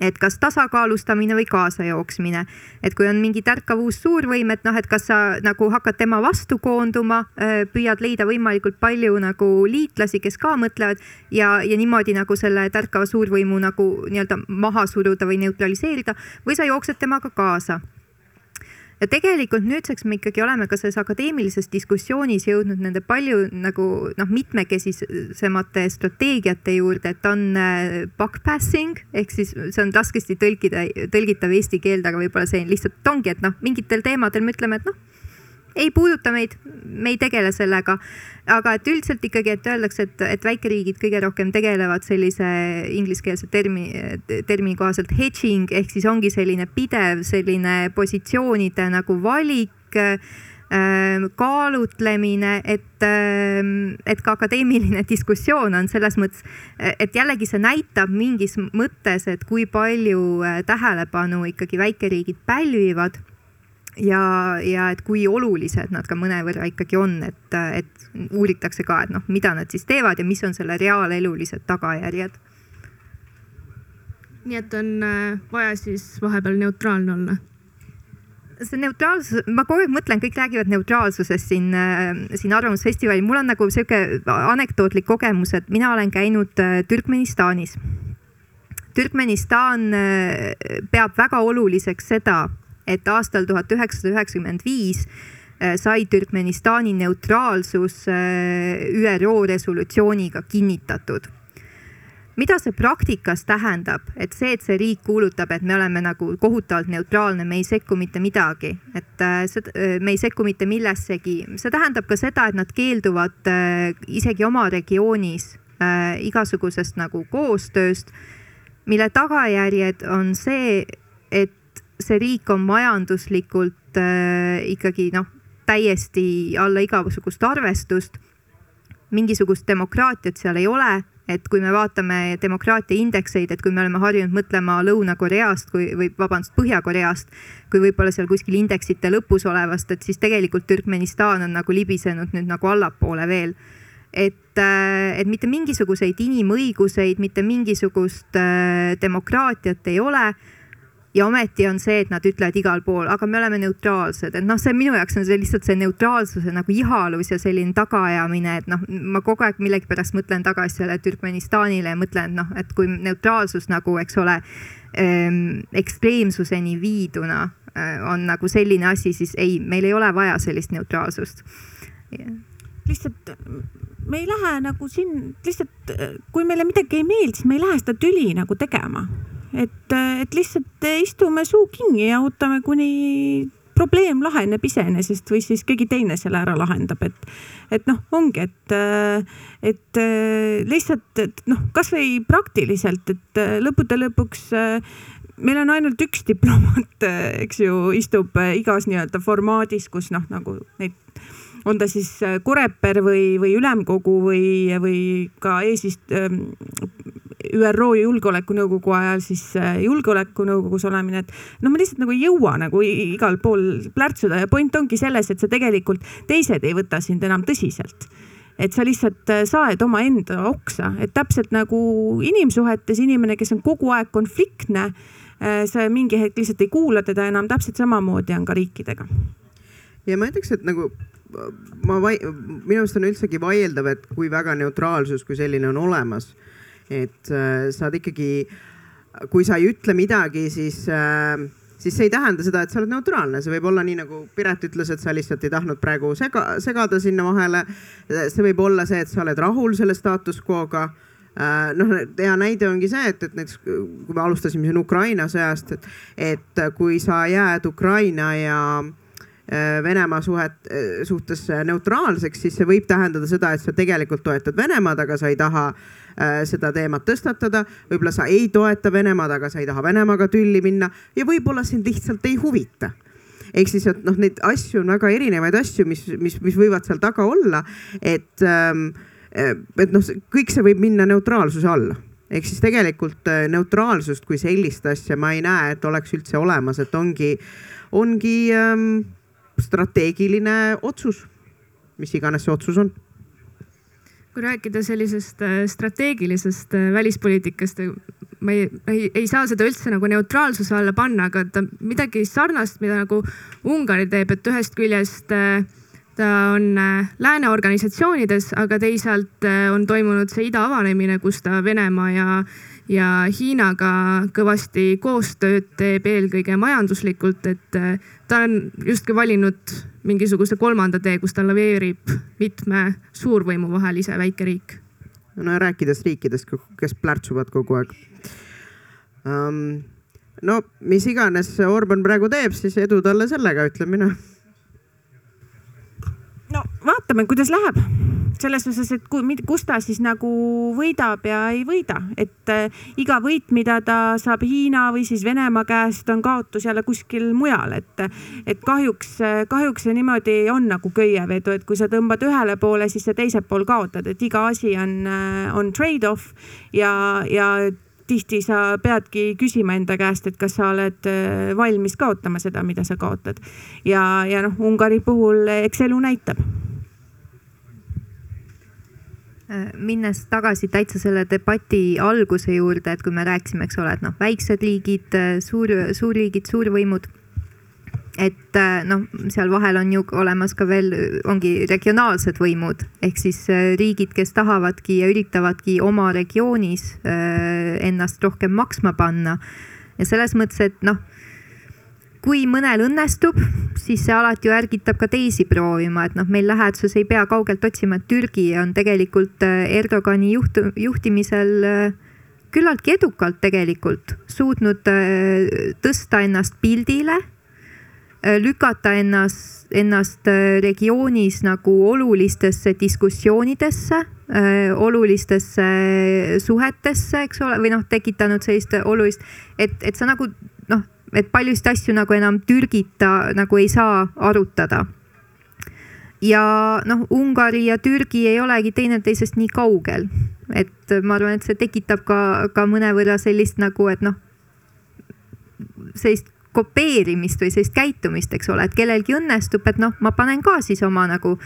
et kas tasakaalustamine või kaasajooksmine, et kui on mingi tärkav uus suurvõim, et noh, et kas sa nagu hakkad tema vastu koonduma, püüad leida võimalikult palju nagu liitlasi, kes ka mõtlevad ja, ja niimoodi nagu selle tärkava suurvõimu nagu nii-öelda maha suruda või neutraliseerida või sa jooksed temaga kaasa ja tegelikult nüüdseks me ikkagi oleme ka selles akadeemilises diskussioonis jõudnud nende palju nagu noh, mitmekesisemate strateegiate juurde, et on äh, backpassing ehk siis see on raskesti tõlkida, tõlgitav eesti keelde, aga võib-olla see lihtsalt ongi, et noh, mingitel teemadel me ütleme, et noh ei puuduta meid, me ei tegele sellega. aga et üldiselt ikkagi, et öeldakse, et, et väikeriigid kõige rohkem tegelevad sellise ingliskeelse termi, termini kohaselt hedging ehk siis ongi selline pidev selline positsioonide nagu valik ähm, kaalutlemine, et, ähm, et ka akadeemiline diskussioon on selles mõttes, et jällegi see näitab mingis mõttes, et kui palju äh, tähelepanu ikkagi väikeriigid pälvivad ja, ja et kui olulised nad ka mõnevõrra ikkagi on, et, et uuritakse ka, et noh, mida nad siis teevad ja mis on selle reaalelulised tagajärjed. nii et on äh, vaja siis vahepeal neutraalne olla see neutraalsus, ma kogu aeg mõtlen, kõik räägivad neutraalsusest siin, äh, siin Arvamusfestivalil, mul on nagu sihuke anekdootlik kogemus, et mina olen käinud äh, Türkmenistanis. Türkmenistan peab väga oluliseks seda, et aastal tuhat üheksasada üheksakümmend viis äh, sai Türkmenistani neutraalsus äh, ÜRO resolutsiooniga kinnitatud. mida see praktikas tähendab, et see, et see riik kuulutab, et me oleme nagu kohutavalt neutraalne, me ei sekku mitte midagi, et äh, me ei sekku mitte millessegi, see tähendab ka seda, et nad keelduvad isegi oma regioonis igasugusest nagu koostööst, mille tagajärjed on see, et see riik on majanduslikult äh, ikkagi noh, täiesti alla igasugust arvestust. mingisugust demokraatiat seal ei ole, et kui me vaatame demokraatia indekseid, et kui me oleme harjunud mõtlema Lõuna-Koreast kui, või vabandust, Põhja-Koreast kui võib-olla seal kuskil indeksite lõpus olevast, et siis tegelikult Türkmenistan on nagu libisenud nüüd nagu allapoole veel et, äh, et mitte mingisuguseid inimõiguseid, mitte mingisugust äh, demokraatiat ei ole ja ometi on see, et nad ütlevad igal pool, aga me oleme neutraalsed, et noh, see minu jaoks on see lihtsalt see neutraalsuse nagu ihalus ja selline tagaajamine, et noh, ma kogu aeg millegipärast mõtlen tagasi selle Türkmenistanile ja mõtlen, et noh, et kui neutraalsus nagu, eks ole ähm,, ekstreemsuseni viiduna äh, on nagu selline asi, siis ei, meil ei ole vaja sellist neutraalsust. Yeah. lihtsalt me ei lähe nagu siin lihtsalt, kui meile midagi ei meeldi, siis me ei lähe seda tüli nagu tegema et, et lihtsalt istume suu kinni ja ootame, kuni probleem laheneb iseenesest või siis keegi teine selle ära lahendab, et, et noh, ongi, et, et lihtsalt, et noh, kasvõi praktiliselt, et lõppude lõpuks meil on ainult üks diplomaat, eks ju, istub igas nii-öelda formaadis, kus noh, nagu neid on ta siis Koreper või, või ülemkogu või, või ka eesist-, ÜRO Julgeolekunõukogu ajal siis äh, julgeolekunõukogus olemine, et no ma lihtsalt nagu ei jõua nagu igal pool plärtsuda ja point ongi selles, et sa tegelikult, teised ei võta sind enam tõsiselt et sa lihtsalt äh, saed omaenda oksa, et täpselt nagu inimsuhetes inimene, kes on kogu aeg konfliktne, äh, sa mingi hetk lihtsalt ei kuula teda enam, täpselt samamoodi on ka riikidega. ja ma ütleks, et nagu ma vai-, minu arust on üldsegi vaieldav, et kui väga neutraalsus kui selline on olemas et äh, saad ikkagi, kui sa ei ütle midagi, siis äh, siis see ei tähenda seda, et sa oled neutraalne, see võib olla nii, nagu Piret ütles, et sa lihtsalt ei tahtnud praegu sega, segada sinna vahele. see võib olla see, et sa oled rahul selle status quo'ga äh, noh, hea näide ongi see, et, et näiteks kui me alustasime siin Ukraina sõjast, et, et kui sa jääd Ukraina ja Venemaa suhet, suhtes neutraalseks, siis see võib tähendada seda, et sa tegelikult toetad Venemaad, aga sa ei taha äh, seda teemat tõstatada. võib-olla sa ei toeta Venemaad, aga sa ei taha Venemaaga tülli minna ja võib-olla sind lihtsalt ei huvita. Ehk siis, et noh, neid asju on väga erinevaid asju, mis, mis, mis võivad seal taga olla, et ähm,, et noh, kõik see võib minna neutraalsuse alla. Ehk siis tegelikult äh, neutraalsust kui sellist asja ma ei näe, et oleks üldse olemas, et ongi, ongi ähm, strateegiline otsus, mis iganes see otsus on kui rääkida sellisest äh, strateegilisest äh, välispoliitikast, ma ei, ei, ei saa seda üldse nagu neutraalsuse alla panna, aga ta midagi sarnast, mida nagu Ungari teeb, et ühest küljest äh, ta on lääne organisatsioonides, aga teisalt on toimunud see ida avanemine, kus ta Venemaa ja, ja Hiinaga kõvasti koostööd teeb eelkõige majanduslikult, et ta on justkui valinud mingisuguse kolmanda tee, kus ta laveerib mitme suurvõimu vahel ise väike riik. no rääkides riikidest, kes plärtsuvad kogu aeg um,. no mis iganes Orban praegu teeb, siis edu talle sellega, ütlen mina no vaatame, kuidas läheb selles osas, et kus ta siis nagu võidab ja ei võida, et äh, iga võit, mida ta saab Hiina või siis Venemaa käest, on kaotus jälle kuskil mujal, et, et kahjuks, kahjuks see niimoodi on nagu köievedu, et kui sa tõmbad ühele poole, siis sa teisel pool kaotad, et iga asi on, äh, on trade-off ja, ja tihti sa peadki küsima enda käest, et kas sa oled äh, valmis kaotama seda, mida sa kaotad. ja, ja noh, Ungari puhul eks elu näitab Äh, minnes tagasi täitsa selle debati alguse juurde, et kui me rääkisime, eks ole, et noh, väiksed riigid, äh, suur, suurriigid, suurvõimud. et äh, noh, seal vahel on ju olemas ka veel, ongi regionaalsed võimud ehk siis riigid, kes tahavadki ja üritavadki oma regioonis ennast rohkem maksma panna. ja selles mõttes, et noh kui mõnel õnnestub, siis see alati ju ärgitab ka teisi proovima, et noh, meil läheduses ei pea kaugelt otsima, et Türgi on tegelikult äh, Erdogani juht, juhtimisel äh, küllaltki edukalt tegelikult suutnud äh, tõsta ennast pildile, lükata ennast, ennast regioonis nagu olulistesse diskussioonidesse, olulistesse suhetesse, eks ole, või noh, tekitanud sellist olulist, et, et sa nagu noh et paljusid asju nagu enam Türgita nagu ei saa arutada. ja noh, Ungari ja Türgi ei olegi teineteisest nii kaugel, et ma arvan, et see tekitab ka, ka mõnevõrra sellist nagu, et noh, sellist kopeerimist või sellist käitumist, eks ole, et kellelgi õnnestub, et noh, ma panen ka siis oma nagu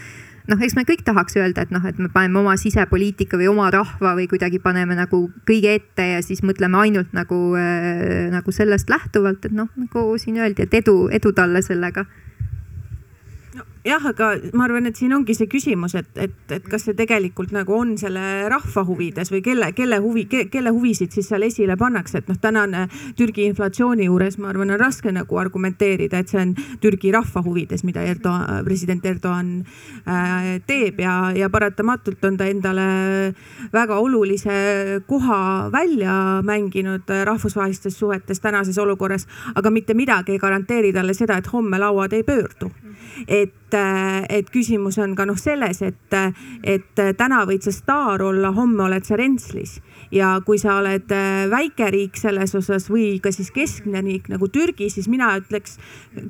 noh, eks me kõik tahaks öelda, et noh, et me paneme oma sisepoliitika või oma rahva või kuidagi paneme nagu kõige ette ja siis mõtleme ainult nagu äh,, nagu sellest lähtuvalt, et noh, nagu siin öeldi, et edu, edu talle sellega jah, aga ma arvan, et siin ongi see küsimus, et, et, et kas see tegelikult nagu on selle rahva huvides või kelle, kelle huvi ke,, kelle huvisid siis seal esile pannakse, et noh, tänane Türgi inflatsiooni juures ma arvan, on raske nagu argumenteerida, et see on Türgi rahva huvides, mida Erdoğan, president Erdoğan äh, teeb ja, ja paratamatult on ta endale väga olulise koha välja mänginud rahvusvahelistes suhetes tänases olukorras, aga mitte midagi ei garanteeri talle seda, et homme lauad ei pöördu. et et, et küsimus on ka noh selles, et, et täna võid sa staar olla, homme oled sa rentslis ja kui sa oled väike riik selles osas või ka siis keskmine riik nagu Türgi, siis mina ütleks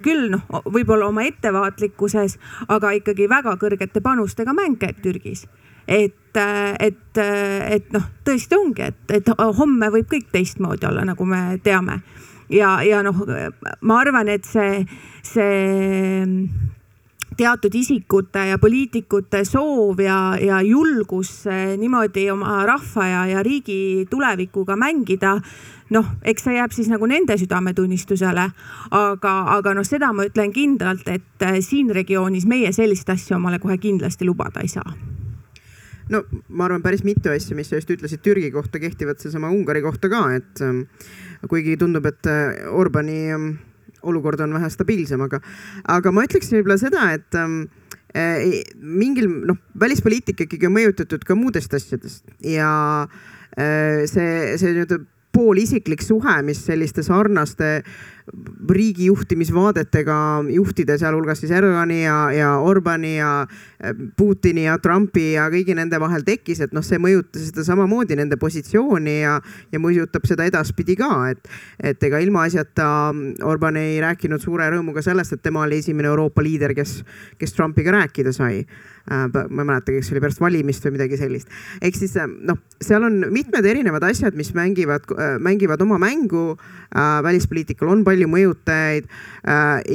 küll noh, võib-olla oma ettevaatlikkuses, aga ikkagi väga kõrgete panustega mäng käib Türgis et, et, et noh, tõesti ongi, et, et homme võib kõik teistmoodi olla, nagu me teame. ja, ja noh, ma arvan, et see, see teatud isikute ja poliitikute soov ja, ja julgus eh, niimoodi oma rahva ja, ja riigi tulevikuga mängida noh, eks see jääb siis nagu nende südametunnistusele. aga, aga noh, seda ma ütlen kindlalt, et eh, siin regioonis meie sellist asja omale kohe kindlasti lubada ei saa no ma arvan, päris mitu asja, mis sa just ütlesid Türgi kohta, kehtivad seesama Ungari kohta ka, et ähm, kuigi tundub, et Orbani olukord on vähe stabiilsem, aga, aga ma ütleksin võib-olla seda, et ähm, äh, mingil noh, välispoliitika ikkagi on mõjutatud ka muudest asjadest ja äh, see, see nii-öelda poolisiklik suhe, mis selliste sarnaste riigi juhtimisvaadetega juhtide, sealhulgas siis Erdogani ja, ja Orbani ja äh, Putini ja Trumpi ja kõigi nende vahel tekkis, et noh, see mõjutas seda samamoodi nende positsiooni ja, ja mõjutab seda edaspidi ka, et, et ega ilmaasjata Orban ei rääkinud suure rõõmuga sellest, et tema oli esimene Euroopa liider, kes, kes Trumpiga rääkida sai Äh, ma ei mäleta, kas see oli pärast valimist või midagi sellist. ehk siis äh, noh, seal on mitmed erinevad asjad, mis mängivad, mängivad oma mängu. välispoliitikal on palju mõjutajaid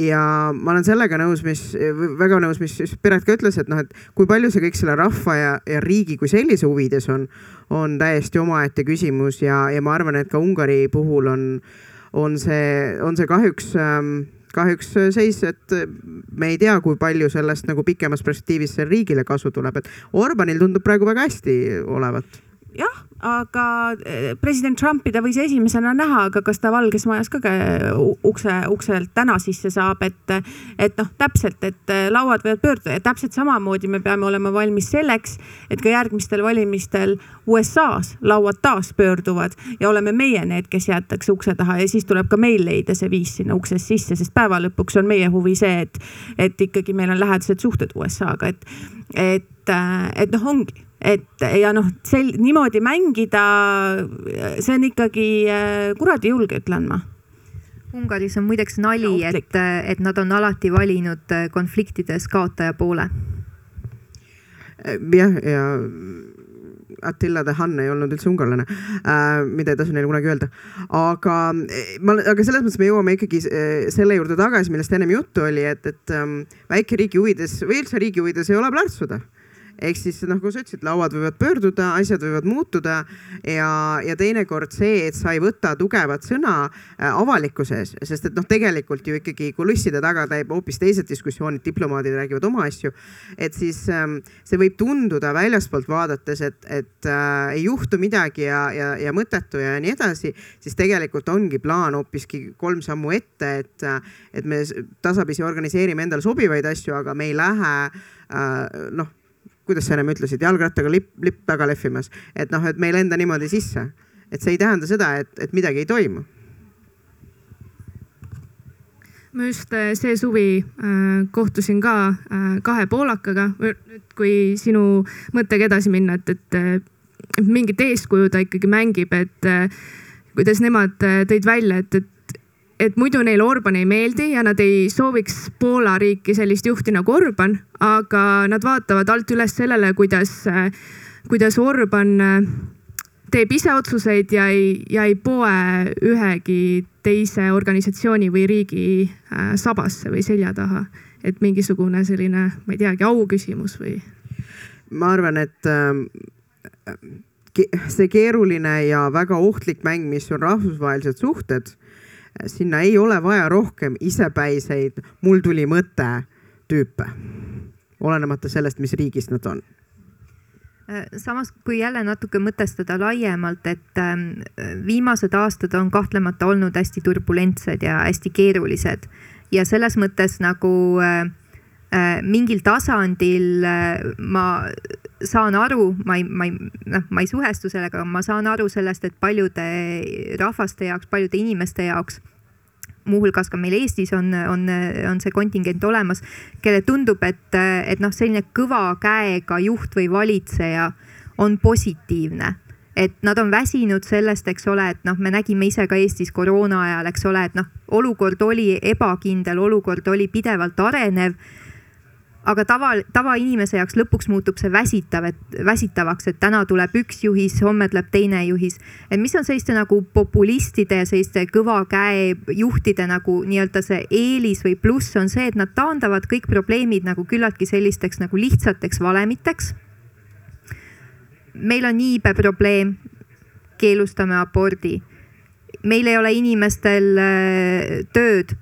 ja ma olen sellega nõus, mis väga nõus, mis Piret ka ütles, et noh, et kui palju see kõik selle rahva ja, ja riigi kui sellise huvides on, on täiesti omaette küsimus ja, ja ma arvan, et ka Ungari puhul on, on see, on see kahjuks ähm, kahjuks seis, et me ei tea, kui palju sellest nagu pikemas perspektiivis riigile kasu tuleb, et Orbanil tundub praegu väga hästi olevat jah, aga eh, president Trumpi ta võis esimesena näha, aga kas ta Valges Majas ka ukse, ukselt täna sisse saab, et, et noh, täpselt, et eh, lauad võivad pöörduda ja täpselt samamoodi me peame olema valmis selleks, et ka järgmistel valimistel USA-s lauad taas pöörduvad ja oleme meie need, kes jäetakse ukse taha ja siis tuleb ka meil leida see viis sinna uksest sisse, sest päeva lõpuks on meie huvi see, et, et ikkagi meil on lähedased suhted USA-ga, et, et, äh, et noh, ongi et ja noh, sel niimoodi mängida, see on ikkagi äh, kuradi julge, ütlen ma. Ungaris on muideks nali, et, et nad on alati valinud äh, konfliktides kaotaja poole. Äh, jah, ja Attila de Han ei olnud üldse ungarlane äh,, mida ei tasu neile kunagi öelda. aga ma, aga selles mõttes me jõuame ikkagi selle juurde tagasi, millest ennem juttu oli, et, et ähm, väikeriigi huvides või üldse riigi huvides ei ole plärtsuda ehk siis noh, nagu sa ütlesid, lauad võivad pöörduda, asjad võivad muutuda ja, ja teinekord see, et sa ei võta tugevat sõna äh, avalikkuse ees, sest et noh, tegelikult ju ikkagi kulisside taga käib hoopis teised diskussioonid, diplomaadid räägivad oma asju. et siis ähm, see võib tunduda väljaspoolt vaadates, et, et äh, ei juhtu midagi ja, ja, ja mõttetu ja nii edasi, siis tegelikult ongi plaan hoopiski kolm sammu ette, et, äh, et me tasapisi organiseerime endale sobivaid asju, aga me ei lähe äh, noh kuidas sa ennem ütlesid, jalgrattaga lipp, lipp taga lehvimas, et noh, et me ei lenda niimoodi sisse. et see ei tähenda seda, et, et midagi ei toimu. ma just äh, see suvi äh, kohtusin ka äh, kahe poolakaga, nüüd kui sinu mõttega edasi minna, et, et, et mingit eeskuju ta ikkagi mängib, et äh, kuidas nemad äh, tõid välja, et, et et muidu neile Orban ei meeldi ja nad ei sooviks Poola riiki sellist juhti nagu Orban, aga nad vaatavad alt üles sellele, kuidas, kuidas Orban teeb ise otsuseid ja ei, ja ei poe ühegi teise organisatsiooni või riigi äh, sabasse või selja taha. et mingisugune selline, ma ei teagi, auküsimus või? ma arvan, et äh, see keeruline ja väga ohtlik mäng, mis on rahvusvahelised suhted sinna ei ole vaja rohkem isepäiseid, mul tuli mõte tüüpe, olenemata sellest, mis riigist nad on. Äh, samas, kui jälle natuke mõtestada laiemalt, et ähm, viimased aastad on kahtlemata olnud hästi turbulentsed ja hästi keerulised. Ja selles mõttes nagu äh, mingil tasandil ma saan aru, ma ei, ma ei, noh, ma ei suhestu sellega, ma saan aru sellest, et paljude rahvaste jaoks, paljude inimeste jaoks muuhulgas ka meil Eestis on, on, on see kontingent olemas, kelle tundub, et, et noh, selline kõva käega juht või valitseja on positiivne. Et nad on väsinud sellest, eks ole, et noh, me nägime ise ka Eestis koroona ajal, eks ole, et noh, olukord oli ebakindel, olukord oli pidevalt arenev aga tava, tavainimese jaoks lõpuks muutub see väsitav, et väsitavaks, et täna tuleb üks juhis, homme tuleb teine juhis. et mis on selliste nagu populistide ja selliste kõva käe juhtide nagu nii-öelda see eelis või pluss on see, et nad taandavad kõik probleemid nagu küllaltki sellisteks nagu lihtsateks valemiteks. meil on iibeprobleem, keelustame abordi. meil ei ole inimestel äh, tööd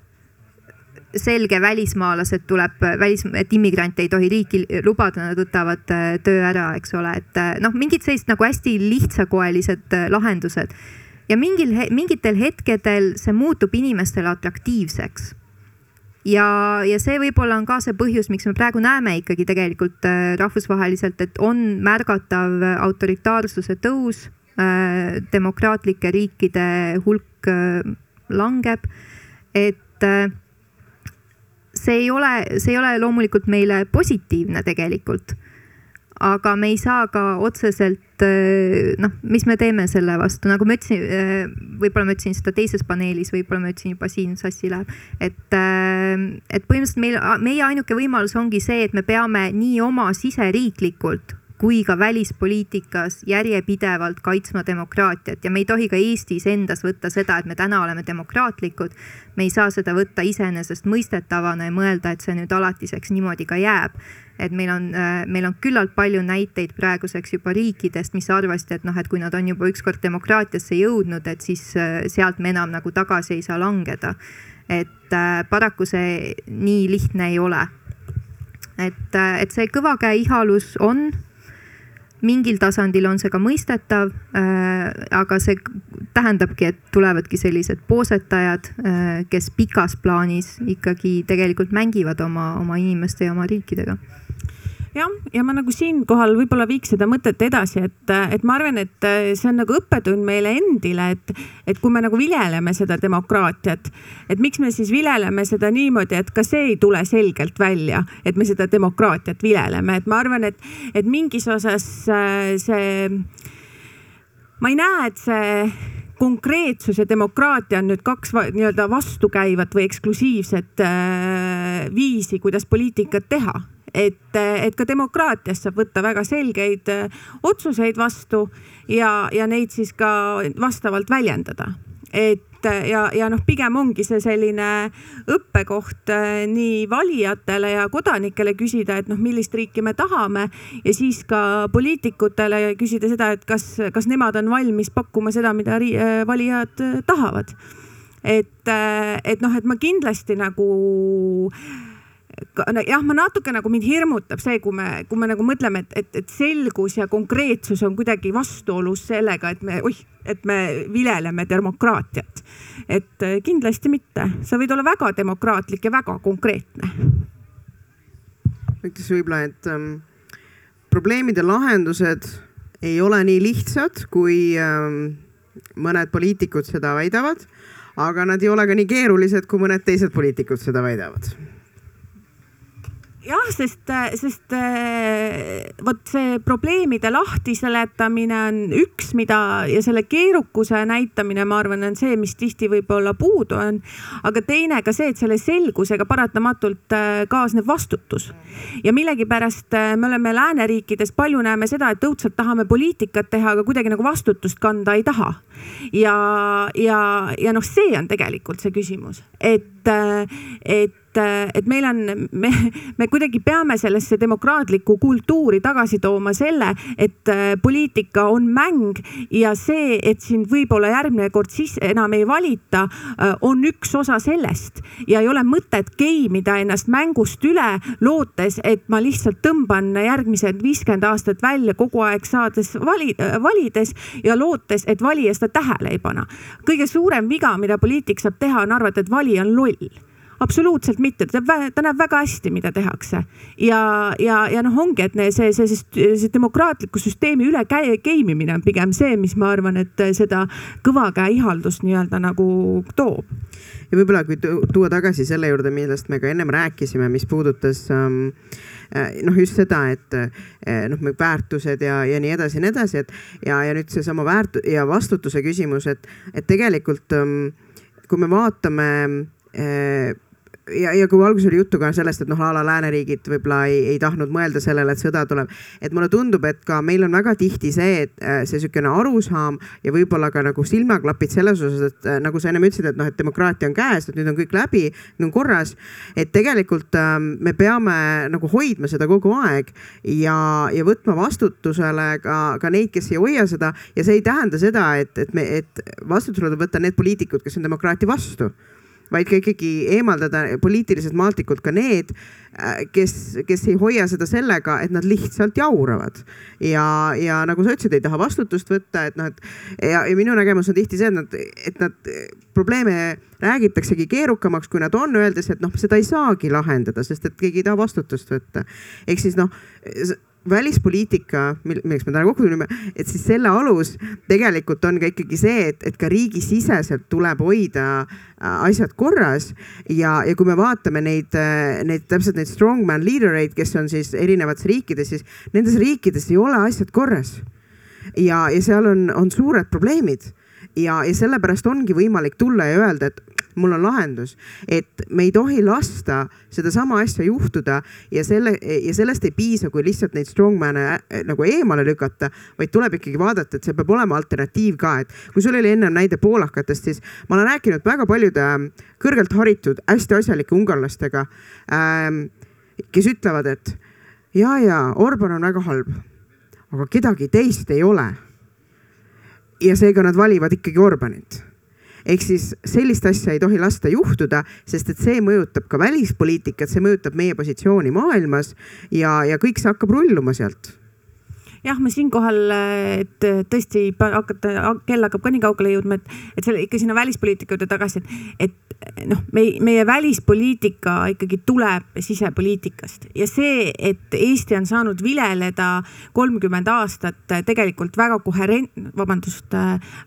selge välismaalased tuleb, välis, et immigrante ei tohi riiki lubada, nad võtavad äh, töö ära, eks ole, et äh, noh, mingid sellised nagu hästi lihtsakoelised äh, lahendused. ja mingil, mingitel hetkedel see muutub inimestele atraktiivseks. ja, ja see võib-olla on ka see põhjus, miks me praegu näeme ikkagi tegelikult rahvusvaheliselt, et on märgatav autoritaarsuse tõus, demokraatlike riikide hulk langeb, et see ei ole, see ei ole loomulikult meile positiivne tegelikult. aga me ei saa ka otseselt eh, noh, mis me teeme selle vastu, nagu ma ütlesin, eh, võib-olla ma ütlesin seda teises paneelis, võib-olla ma ütlesin juba siin, sassi läheb. et, eh, et põhimõtteliselt meil, meie ainuke võimalus ongi see, et me peame nii oma siseriiklikult kui ka välispoliitikas järjepidevalt kaitsma demokraatiat ja me ei tohi ka Eestis endas võtta seda, et me täna oleme demokraatlikud. me ei saa seda võtta iseenesestmõistetavana ja mõelda, et see nüüd alatiseks niimoodi ka jääb. et meil on, äh, meil on küllalt palju näiteid praeguseks juba riikidest, mis arvasid, et noh, et kui nad on juba ükskord demokraatiasse jõudnud, et siis äh, sealt me enam nagu tagasi ei saa langeda. et äh, paraku see nii lihtne ei ole et, et see kõva käe ihalus on mingil tasandil on see ka mõistetav äh,. aga see tähendabki, et tulevadki sellised poosetajad äh,, kes pikas plaanis ikkagi tegelikult mängivad oma, oma inimeste ja oma riikidega jah, ja ma nagu siinkohal võib-olla viiks seda mõtet edasi, et, et ma arvan, et see on nagu õppetund meile endile, et, et kui me nagu viljeleme seda demokraatiat, et miks me siis viljeleme seda niimoodi, et ka see ei tule selgelt välja, et me seda demokraatiat viljeleme, et ma arvan, et, et mingis osas äh, see, ma ei näe, et see konkreetsus ja demokraatia on nüüd kaks nii-öelda vastukäivat või eksklusiivset äh, viisi, kuidas poliitikat teha et, et ka demokraatias saab võtta väga selgeid äh, otsuseid vastu ja, ja neid siis ka vastavalt väljendada. et äh, ja, ja noh, pigem ongi see selline õppekoht äh, nii valijatele ja kodanikele küsida, et noh, millist riiki me tahame ja siis ka poliitikutele küsida seda, et kas, kas nemad on valmis pakkuma seda, mida valijad tahavad. et, et noh, et ma kindlasti nagu jah, ma natuke nagu mind hirmutab see, kui me, kui me nagu mõtleme, et, et, et selgus ja konkreetsus on kuidagi vastuolus sellega, et me, oih, et me viljeleme demokraatiat. et eh, kindlasti mitte, sa võid olla väga demokraatlik ja väga konkreetne. ütleks võib-olla, et ähm, probleemide lahendused ei ole nii lihtsad, kui ähm, mõned poliitikud seda väidavad aga nad ei ole ka nii keerulised, kui mõned teised poliitikud seda väidavad jah, sest, sest eh, vot see probleemide lahtiseletamine on üks, mida ja selle keerukuse näitamine, ma arvan, on see, mis tihti võib-olla puudu on. aga teine ka see, et selle selgusega paratamatult eh, kaasneb vastutus. ja millegipärast me oleme lääneriikides palju näeme seda, et õudselt tahame poliitikat teha, aga kuidagi nagu vastutust kanda ei taha. ja, ja, ja noh, see on tegelikult see küsimus, et, et et, et meil on, me, me kuidagi peame sellesse demokraatlikku kultuuri tagasi tooma selle, et äh, poliitika on mäng ja see, et sind võib-olla järgmine kord siis enam ei valita, äh, on üks osa sellest ja ei ole mõtet game ida ennast mängust üle, lootes, et ma lihtsalt tõmban järgmised viiskümmend aastat välja kogu aeg saades vali, valides ja lootes, et valija seda tähele ei pane. kõige suurem viga, mida poliitik saab teha, on arvata, et valija on loll absoluutselt mitte, ta teab, ta näeb väga hästi, mida tehakse ja, ja, ja noh, ongi, et see, see, see, see demokraatliku süsteemi üle game imine on pigem see, mis ma arvan, et seda kõva käe ihaldust nii-öelda nagu toob. ja võib-olla, kui tuua tagasi selle juurde, millest me ka ennem rääkisime, mis puudutas ähm, äh, noh, just seda, et äh, noh, väärtused ja, ja nii edasi ja nii edasi, et ja, ja nüüd seesama väärt- ja vastutuse küsimus, et, et tegelikult ähm, kui me vaatame äh, ja, ja kui alguses oli juttu ka sellest, et noh, a la lääneriigid võib-olla ei, ei tahtnud mõelda sellele, et sõda tuleb. et mulle tundub, et ka meil on väga tihti see, et äh, see sihukene arusaam ja võib-olla ka nagu silmaklapid selles osas, et äh, nagu sa ennem ütlesid, et noh, et demokraatia on käes, et nüüd on kõik läbi, nüüd on korras. et tegelikult äh, me peame nagu hoidma seda kogu aeg ja, ja võtma vastutusele ka, ka neid, kes ei hoia seda ja see ei tähenda seda, et, et me, et vastutusele võtta need poliitikud, kes on demokraatia vastu vaid ka ikkagi eemaldada poliitiliselt maaltikult ka need, äh, kes, kes ei hoia seda sellega, et nad lihtsalt jauravad. ja, ja nagu sa ütlesid, ei taha vastutust võtta, et noh, et ja, ja minu nägemus on tihti see, et nad, et nad probleeme räägitaksegi keerukamaks, kui nad on, öeldes, et noh, seda ei saagi lahendada, sest et keegi ei taha vastutust võtta. ehk siis noh välispoliitika, milleks me täna kokku tulime, et siis selle alus tegelikult on ka ikkagi see, et, et ka riigisiseselt tuleb hoida äh, asjad korras. ja, ja kui me vaatame neid, äh, neid täpselt neid strongman leader eid, kes on siis erinevates riikides, siis nendes riikides ei ole asjad korras. ja, ja seal on, on suured probleemid ja, ja sellepärast ongi võimalik tulla ja öelda, et mul on lahendus, et me ei tohi lasta sedasama asja juhtuda ja selle ja sellest ei piisa, kui lihtsalt neid strongman'e äh, nagu eemale lükata, vaid tuleb ikkagi vaadata, et see peab olema alternatiiv ka, et kui sul oli enne näide poolakatest, siis ma olen rääkinud väga paljude ähm, kõrgelt haritud, hästi asjalike ungarlastega ähm,, kes ütlevad, et ja, ja Orban on väga halb, aga kedagi teist ei ole. ja seega nad valivad ikkagi Orbanit ehk siis sellist asja ei tohi lasta juhtuda, sest et see mõjutab ka välispoliitikat, see mõjutab meie positsiooni maailmas ja, ja kõik see hakkab rulluma sealt jah, ma siinkohal, et tõesti hakata, kell hakkab ka nii kaugele jõudma, et, et selle ikka sinna välispoliitika juurde tagasi, et, et noh, meie, meie välispoliitika ikkagi tuleb sisepoliitikast. Ja see, et Eesti on saanud vileleda kolmkümmend aastat tegelikult väga koherent, vabandust,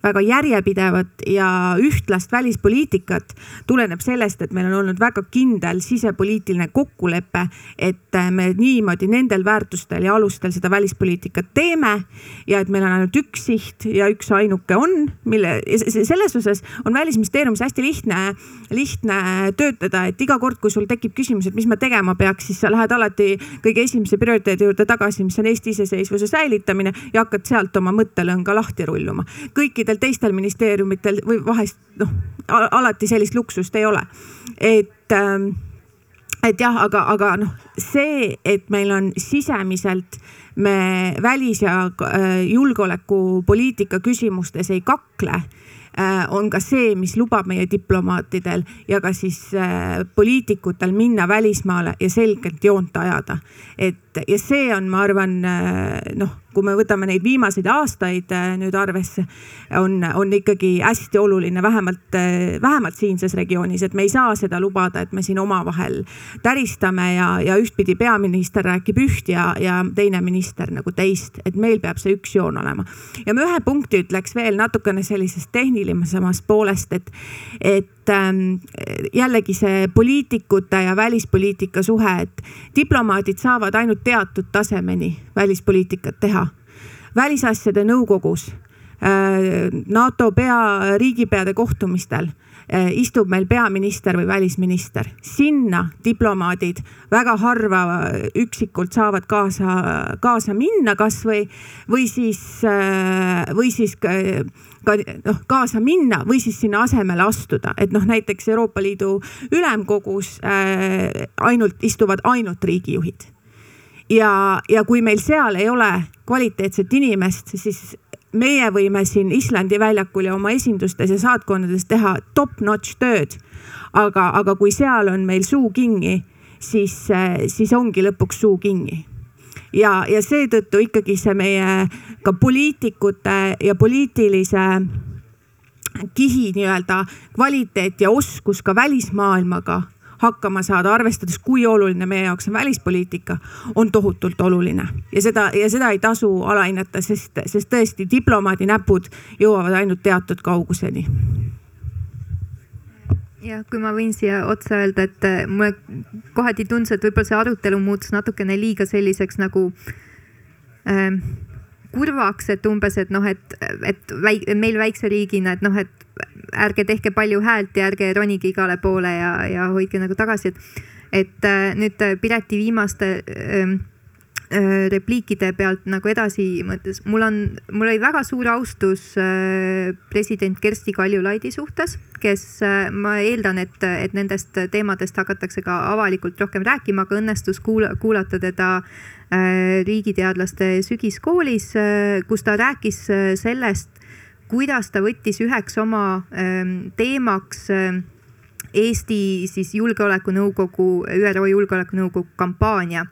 väga järjepidevat ja ühtlast välispoliitikat, tuleneb sellest, et meil on olnud väga kindel sisepoliitiline kokkulepe, et me niimoodi nendel väärtustel ja alustel seda välispoliitikat teeme ja et meil on ainult üks siht ja üks ainuke on, mille selles osas on välisministeeriumis hästi lihtne, lihtne töötada, et iga kord, kui sul tekib küsimus, et mis ma tegema peaks, siis sa lähed alati kõige esimese prioriteedi juurde tagasi, mis on Eesti iseseisvuse säilitamine ja hakkad sealt oma mõttelõnga lahti rulluma. kõikidel teistel ministeeriumitel või vahest noh, alati sellist luksust ei ole, et ähm, et jah, aga, aga noh, see, et meil on sisemiselt me välis- ja äh, julgeolekupoliitika küsimustes ei kakle Äh, on ka see, mis lubab meie diplomaatidel ja ka siis äh, poliitikutel minna välismaale ja selgelt joont ajada. et ja see on, ma arvan, äh, noh kui me võtame neid viimaseid aastaid äh, nüüd arvesse, on, on ikkagi hästi oluline, vähemalt, äh, vähemalt siinses regioonis, et me ei saa seda lubada, et me siin omavahel täristame ja, ja ühtpidi peaminister räägib üht ja, ja teine minister nagu teist, et meil peab see üks joon olema. ja ma ühe punkti ütleks veel natukene sellisest tehnilisemast poolest, et, et ähm, jällegi see poliitikute ja välispoliitika suhe, et diplomaadid saavad ainult teatud tasemeni välispoliitikat teha. Välisasjade nõukogus, äh, NATO pea, riigipeade kohtumistel istub meil peaminister või välisminister, sinna diplomaadid väga harva üksikult saavad kaasa, kaasa minna kasvõi või siis, äh, või siis ka noh kaasa minna või siis sinna asemele astuda, et noh, näiteks Euroopa Liidu ülemkogus ainult istuvad ainult riigijuhid. Ja, ja kui meil seal ei ole kvaliteetset inimest, siis meie võime siin Islandi väljakul ja oma esindustes ja saatkondades teha top-notch tööd. aga, aga kui seal on meil suu kinni, siis, siis ongi lõpuks suu kinni ja, ja seetõttu ikkagi see meie ka poliitikute ja poliitilise kihi nii-öelda kvaliteet ja oskus ka välismaailmaga hakkama saada, arvestades, kui oluline meie jaoks on välispoliitika, on tohutult oluline. Ja seda ja seda ei tasu alahinnata, sest, sest tõesti diplomaadi näpud jõuavad ainult teatud kauguseni. Jah, kui ma võin siia otsa öelda, et äh, mulle kohati tundus, et võib-olla see arutelu muutus natukene liiga selliseks nagu äh, kurvaks, et umbes, et noh, et, et väik, meil väikse riigina, et noh, et ärge tehke palju häält ja ärge ronige igale poole ja, ja hoidke nagu tagasi, et, et äh, nüüd äh, Pireti viimaste äh, äh, repliikide pealt nagu edasi mõttes, mul on, mul oli väga suur austus president Kersti Kaljulaidi suhtes, kes ma eeldan, et, et nendest teemadest hakatakse ka avalikult rohkem rääkima, aga õnnestus kuula, kuulata teda riigiteadlaste sügiskoolis, kus ta rääkis sellest, kuidas ta võttis üheks oma ähm, teemaks Eesti siis julgeolekunõukogu, ÜRO Julgeolekunõukogu kampaania.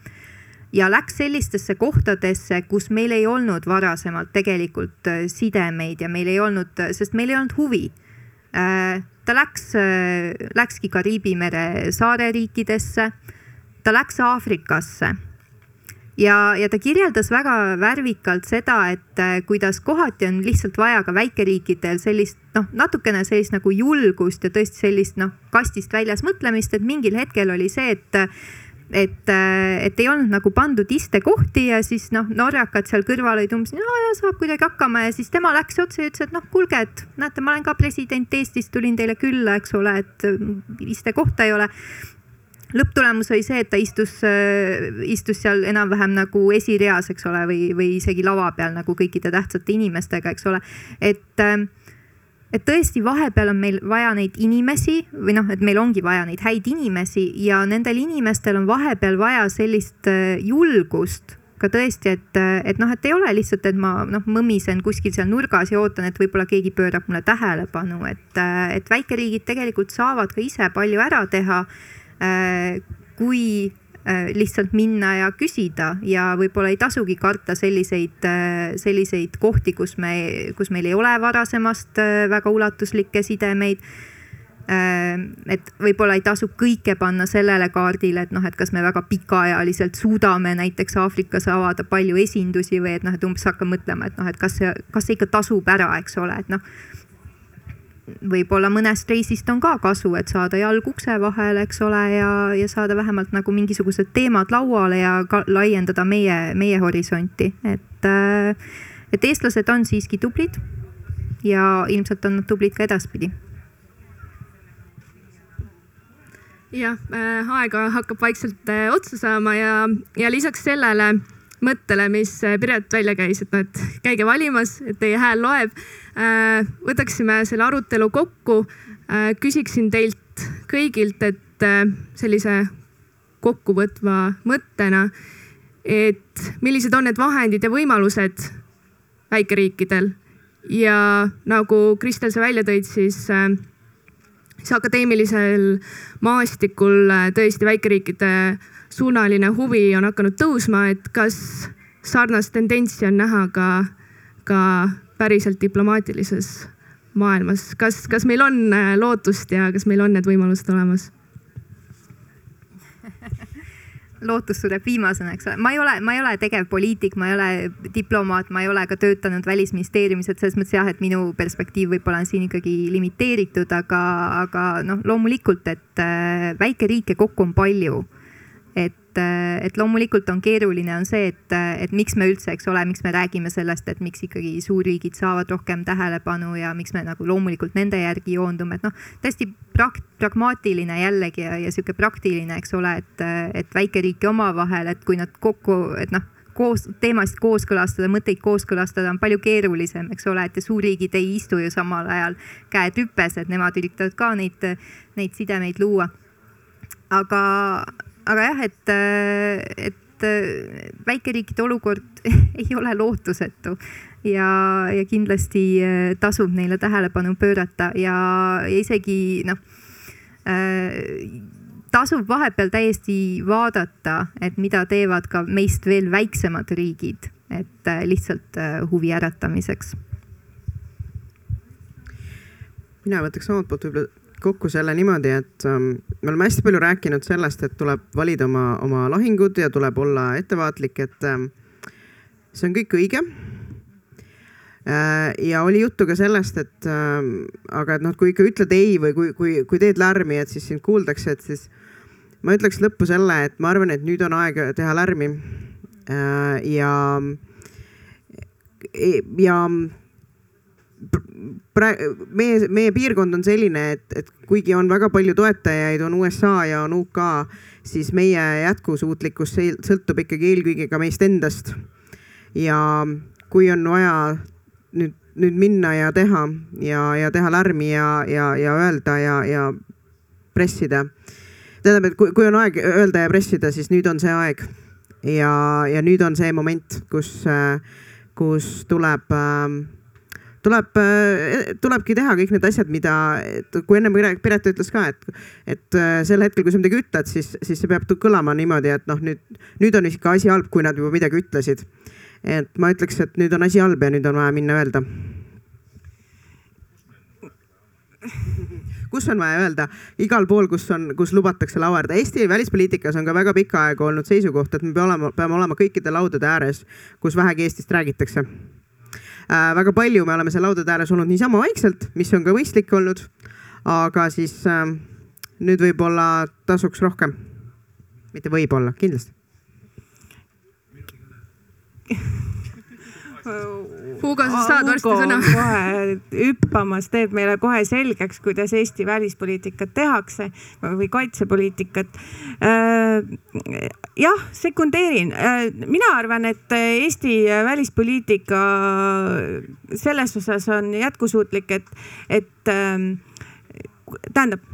Ja läks sellistesse kohtadesse, kus meil ei olnud varasemalt tegelikult äh, sidemeid ja meil ei olnud, sest meil ei olnud huvi. Äh, ta läks, äh, läkski Kariibi mere saareriikidesse, ta läks Aafrikasse ja, ja ta kirjeldas väga värvikalt seda, et äh, kuidas kohati on lihtsalt vaja ka väikeriikidel sellist noh, natukene sellist nagu julgust ja tõesti sellist noh, kastist väljas mõtlemist, et mingil hetkel oli see, et et, äh, et ei olnud nagu pandud istekohti ja siis noh, norrakad seal kõrval olid umbes, no ja saab kuidagi hakkama. Ja siis tema läks otse ja ütles, et noh, kuulge, et näete, ma olen ka president Eestist, tulin teile külla, eks ole, et istekohta ei ole lõpptulemus oli see, et ta istus, äh, istus seal enam-vähem nagu esireas, eks ole, või, või isegi lava peal nagu kõikide tähtsate inimestega, eks ole. et, äh, et tõesti, vahepeal on meil vaja neid inimesi või noh, et meil ongi vaja neid häid inimesi ja nendel inimestel on vahepeal vaja sellist äh, julgust ka tõesti, et, et noh, et ei ole lihtsalt, et ma noh, mõmisen kuskil seal nurgas ja ootan, et võib-olla keegi pöörab mulle tähelepanu, et, et väikeriigid tegelikult saavad ka ise palju ära teha kui äh, lihtsalt minna ja küsida ja võib-olla ei tasugi karta selliseid, selliseid kohti, kus me, kus meil ei ole varasemast väga ulatuslikke sidemeid. Et võib-olla ei tasu kõike panna sellele kaardile, et noh, et kas me väga pikaajaliselt suudame näiteks Aafrikas avada palju esindusi või et noh, et umbes hakka mõtlema, et noh, et kas see, kas see ikka tasub ära, eks ole, et noh võib-olla mõnest reisist on ka kasu, et saada jalg ukse vahele, eks ole, ja, ja saada vähemalt nagu mingisugused teemad lauale ja ka, laiendada meie, meie horisonti, et, et eestlased on siiski tublid ja ilmselt on nad tublid ka edaspidi. Jah äh,, aega hakkab vaikselt äh, otsa saama ja, ja lisaks sellele mõttele, mis äh, Piret välja käis, et noh, et käige valimas, et teie hääl loeb äh,. võtaksime selle arutelu kokku äh,. küsiksin teilt kõigilt, et sellise kokkuvõtva mõttena, et millised on need vahendid ja võimalused väikeriikidel ja nagu Kristel, sa välja tõid, siis see akadeemilisel maastikul tõesti väikeriikide suunaline huvi on hakanud tõusma, et kas sarnast tendentsi on näha ka, ka päriselt diplomaatilises maailmas, kas, kas meil on äh, lootust ja kas meil on need võimalused olemas? lootus sureb viimasena, eks ole. ma ei ole, ma ei ole tegevpoliitik, ma ei ole diplomaat, ma ei ole ka töötanud välisministeeriumis, et selles mõttes jah, et minu perspektiiv võib-olla on siin ikkagi limiteeritud, aga, aga noh, loomulikult, et äh, väikeriike kokku on palju et, et loomulikult on keeruline, on see, et, et miks me üldse, eks ole, miks me räägime sellest, et miks ikkagi suurriigid saavad rohkem tähelepanu ja miks me nagu loomulikult nende järgi joondume, et noh, täiesti prakt-, pragmaatiline jällegi ja, ja sihuke praktiline, eks ole, et, et väikeriike omavahel, et kui nad kokku, et noh koos, teemasid kooskõlastada, mõtteid kooskõlastada on palju keerulisem, eks ole, et ja suurriigid ei istu ju samal ajal käed rüpes, et nemad üritavad ka neid, neid sidemeid luua. aga, aga jah, et, et väikeriikide olukord ei ole lootusetu ja, ja kindlasti äh, tasub neile tähelepanu pöörata ja, ja isegi noh äh, tasub vahepeal täiesti vaadata, et mida teevad ka meist veel väiksemad riigid, et äh, lihtsalt huvi äratamiseks. mina võtaks omalt poolt võib-olla kokku selle niimoodi, et ähm, me oleme hästi palju rääkinud sellest, et tuleb valida oma, oma lahingud ja tuleb olla ettevaatlik, et ähm, see on kõik õige äh,. ja oli juttu ka sellest, et äh, aga et noh, kui ikka ütled ei või kui, kui, kui teed lärmi, et siis sind kuuldakse, et siis ma ütleks lõppu selle, et ma arvan, et nüüd on aeg teha lärmi äh,. ja, ja praegu meie, meie piirkond on selline, et, et kuigi on väga palju toetajaid, on USA ja on UK, siis meie jätkusuutlikkus sõltub ikkagi eelkõige ka meist endast. ja kui on vaja nüüd, nüüd minna ja teha ja, ja teha lärmi ja, ja, ja öelda ja, ja pressida. tähendab, et kui, kui on aeg öelda ja pressida, siis nüüd on see aeg ja, ja nüüd on see moment, kus, kus tuleb äh, tuleb, äh, tulebki teha kõik need asjad, mida, kui ennem Piret ütles ka, et, et äh, sel hetkel, kui sa midagi ütled, siis, siis see peab kõlama niimoodi, et noh, nüüd, nüüd on ikka asi halb, kui nad juba midagi ütlesid. et ma ütleks, et nüüd on asi halb ja nüüd on vaja minna öelda. kus on vaja öelda, igal pool, kus on, kus lubatakse lauarda. Eesti välispoliitikas on ka väga pikka aega olnud seisukoht, et me peame olema, peame olema kõikide laudade ääres, kus vähegi Eestist räägitakse väga palju me oleme seal laudade ääres olnud niisama vaikselt, mis on ka mõistlik olnud. aga siis äh, nüüd võib-olla tasuks rohkem. mitte võib-olla, kindlasti. Hugo, sa saad varsti sõna. kohe hüppamas, teeb meile kohe selgeks, kuidas Eesti välispoliitikat tehakse või kaitsepoliitikat. Äh, jah, sekundeerin. Äh, mina arvan, et Eesti välispoliitika selles osas on jätkusuutlik, et, et ähm, tähendab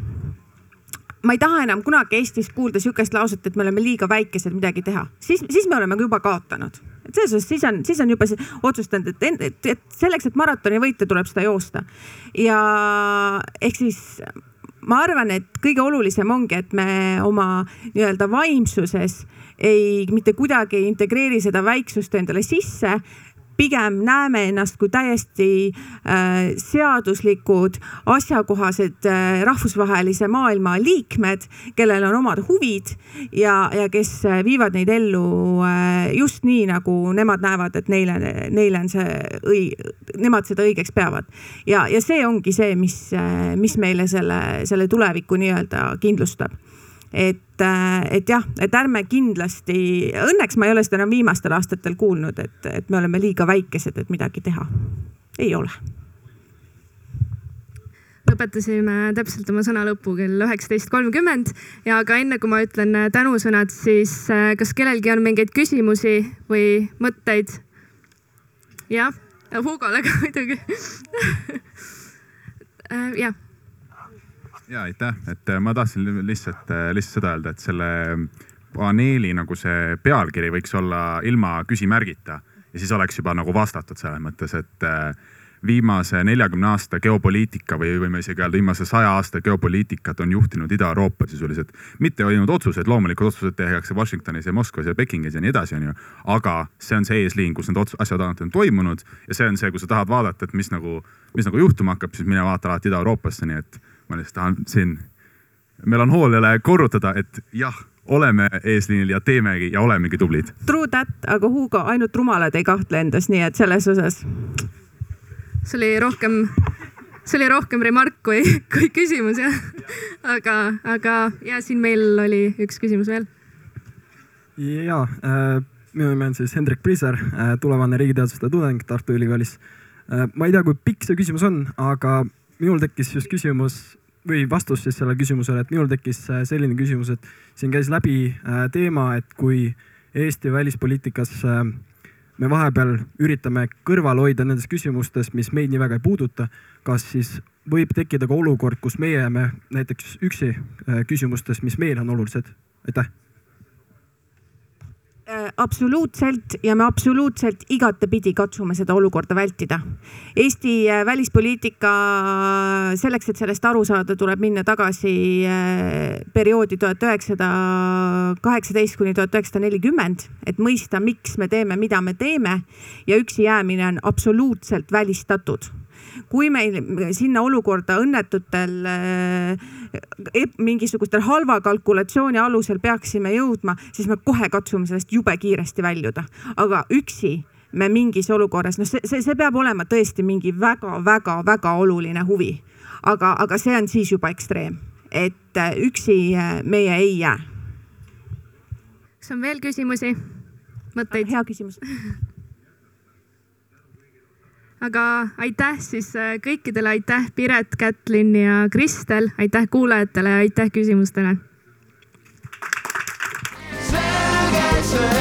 ma ei taha enam kunagi Eestis kuulda sihukest lauset, et me oleme liiga väikesed midagi teha, siis, siis me oleme juba kaotanud. Selles suhtes siis on, siis on juba otsustanud, et, et, et selleks, et maratoni võita, tuleb seda joosta. ja ehk siis ma arvan, et kõige olulisem ongi, et me oma nii-öelda vaimsuses ei, mitte kuidagi ei integreeri seda väiksust endale sisse pigem näeme ennast kui täiesti äh, seaduslikud, asjakohased äh, rahvusvahelise maailma liikmed, kellel on omad huvid ja, ja kes äh, viivad neid ellu just nii, nagu nemad näevad, et neile, neile on see õi-, nemad seda õigeks peavad. ja, ja see ongi see, mis, mis meile selle, selle tuleviku nii-öelda kindlustab et, äh, et jah, et ärme kindlasti, õnneks ma ei ole seda enam viimastel aastatel kuulnud, et, et me oleme liiga väikesed, et midagi teha. ei ole. lõpetasime täpselt oma sõna lõppu kell üheksateist kolmkümmend ja aga enne kui ma ütlen tänusõnad, siis äh, kas kellelgi on mingeid küsimusi või mõtteid? jah, Hugole ka muidugi äh, jah ja aitäh, et äh, ma tahtsin lihtsalt, äh, lihtsalt seda öelda, et selle paneeli nagu see pealkiri võiks olla ilma küsimärgita ja siis oleks juba nagu vastatud selles mõttes, et äh, viimase neljakümne aasta geopoliitika või võime isegi öelda viimase saja aasta geopoliitikat on juhtinud Ida-Euroopa sisuliselt. mitte ainult otsused, loomulikult otsused tehakse Washingtonis ja Moskvas ja Pekingis ja nii edasi, onju. aga see on see eesliin, kus need asjad alati on toimunud ja see on see, kui sa tahad vaadata, et mis nagu, mis nagu juhtuma hakkab, siis mine vaata alati Ida-Euroopasse, nii et ma lihtsalt tahan siin melanhooliale korrutada, et jah, oleme eesliinil ja teemegi ja olemegi tublid. True that, aga Hugo, ainult rumalad ei kahtle endas, nii et selles osas. see oli rohkem, see oli rohkem remark kui, kui küsimus jah. aga, aga ja siin meil oli üks küsimus veel. ja äh, minu nimi on siis Hendrik Priiser äh,, tulevane riigiteaduste tudeng Tartu Ülikoolis äh,. ma ei tea, kui pikk see küsimus on, aga minul tekkis just küsimus või vastus siis sellele küsimusele, et minul tekkis äh, selline küsimus, et siin käis läbi äh, teema, et kui Eesti välispoliitikas äh, me vahepeal üritame kõrval hoida nendest küsimustest, mis meid nii väga ei puuduta, kas siis võib tekkida ka olukord, kus meie jääme näiteks üksi küsimustes, mis meile on olulised? aitäh Äh, absoluutselt ja me absoluutselt igatepidi katsume seda olukorda vältida. Eesti äh, välispoliitika selleks, et sellest aru saada, tuleb minna tagasi äh, perioodi tuhat üheksasada kaheksateist kuni tuhat üheksasada nelikümmend, et mõista, miks me teeme, mida me teeme ja üksi jäämine on absoluutselt välistatud kui meil sinna olukorda õnnetutel eh, mingisugustel halva kalkulatsiooni alusel peaksime jõudma, siis me kohe katsume sellest jube kiiresti väljuda, aga üksi me mingis olukorras, noh, see, see, see peab olema tõesti mingi väga-väga-väga oluline huvi. aga, aga see on siis juba ekstreem, et eh, üksi eh, meie ei jää. kas on veel küsimusi, mõtteid? hea küsimus aga aitäh siis äh, kõikidele, aitäh Piret, Kätlin ja Kristel, aitäh kuulajatele ja aitäh küsimustele. selge see,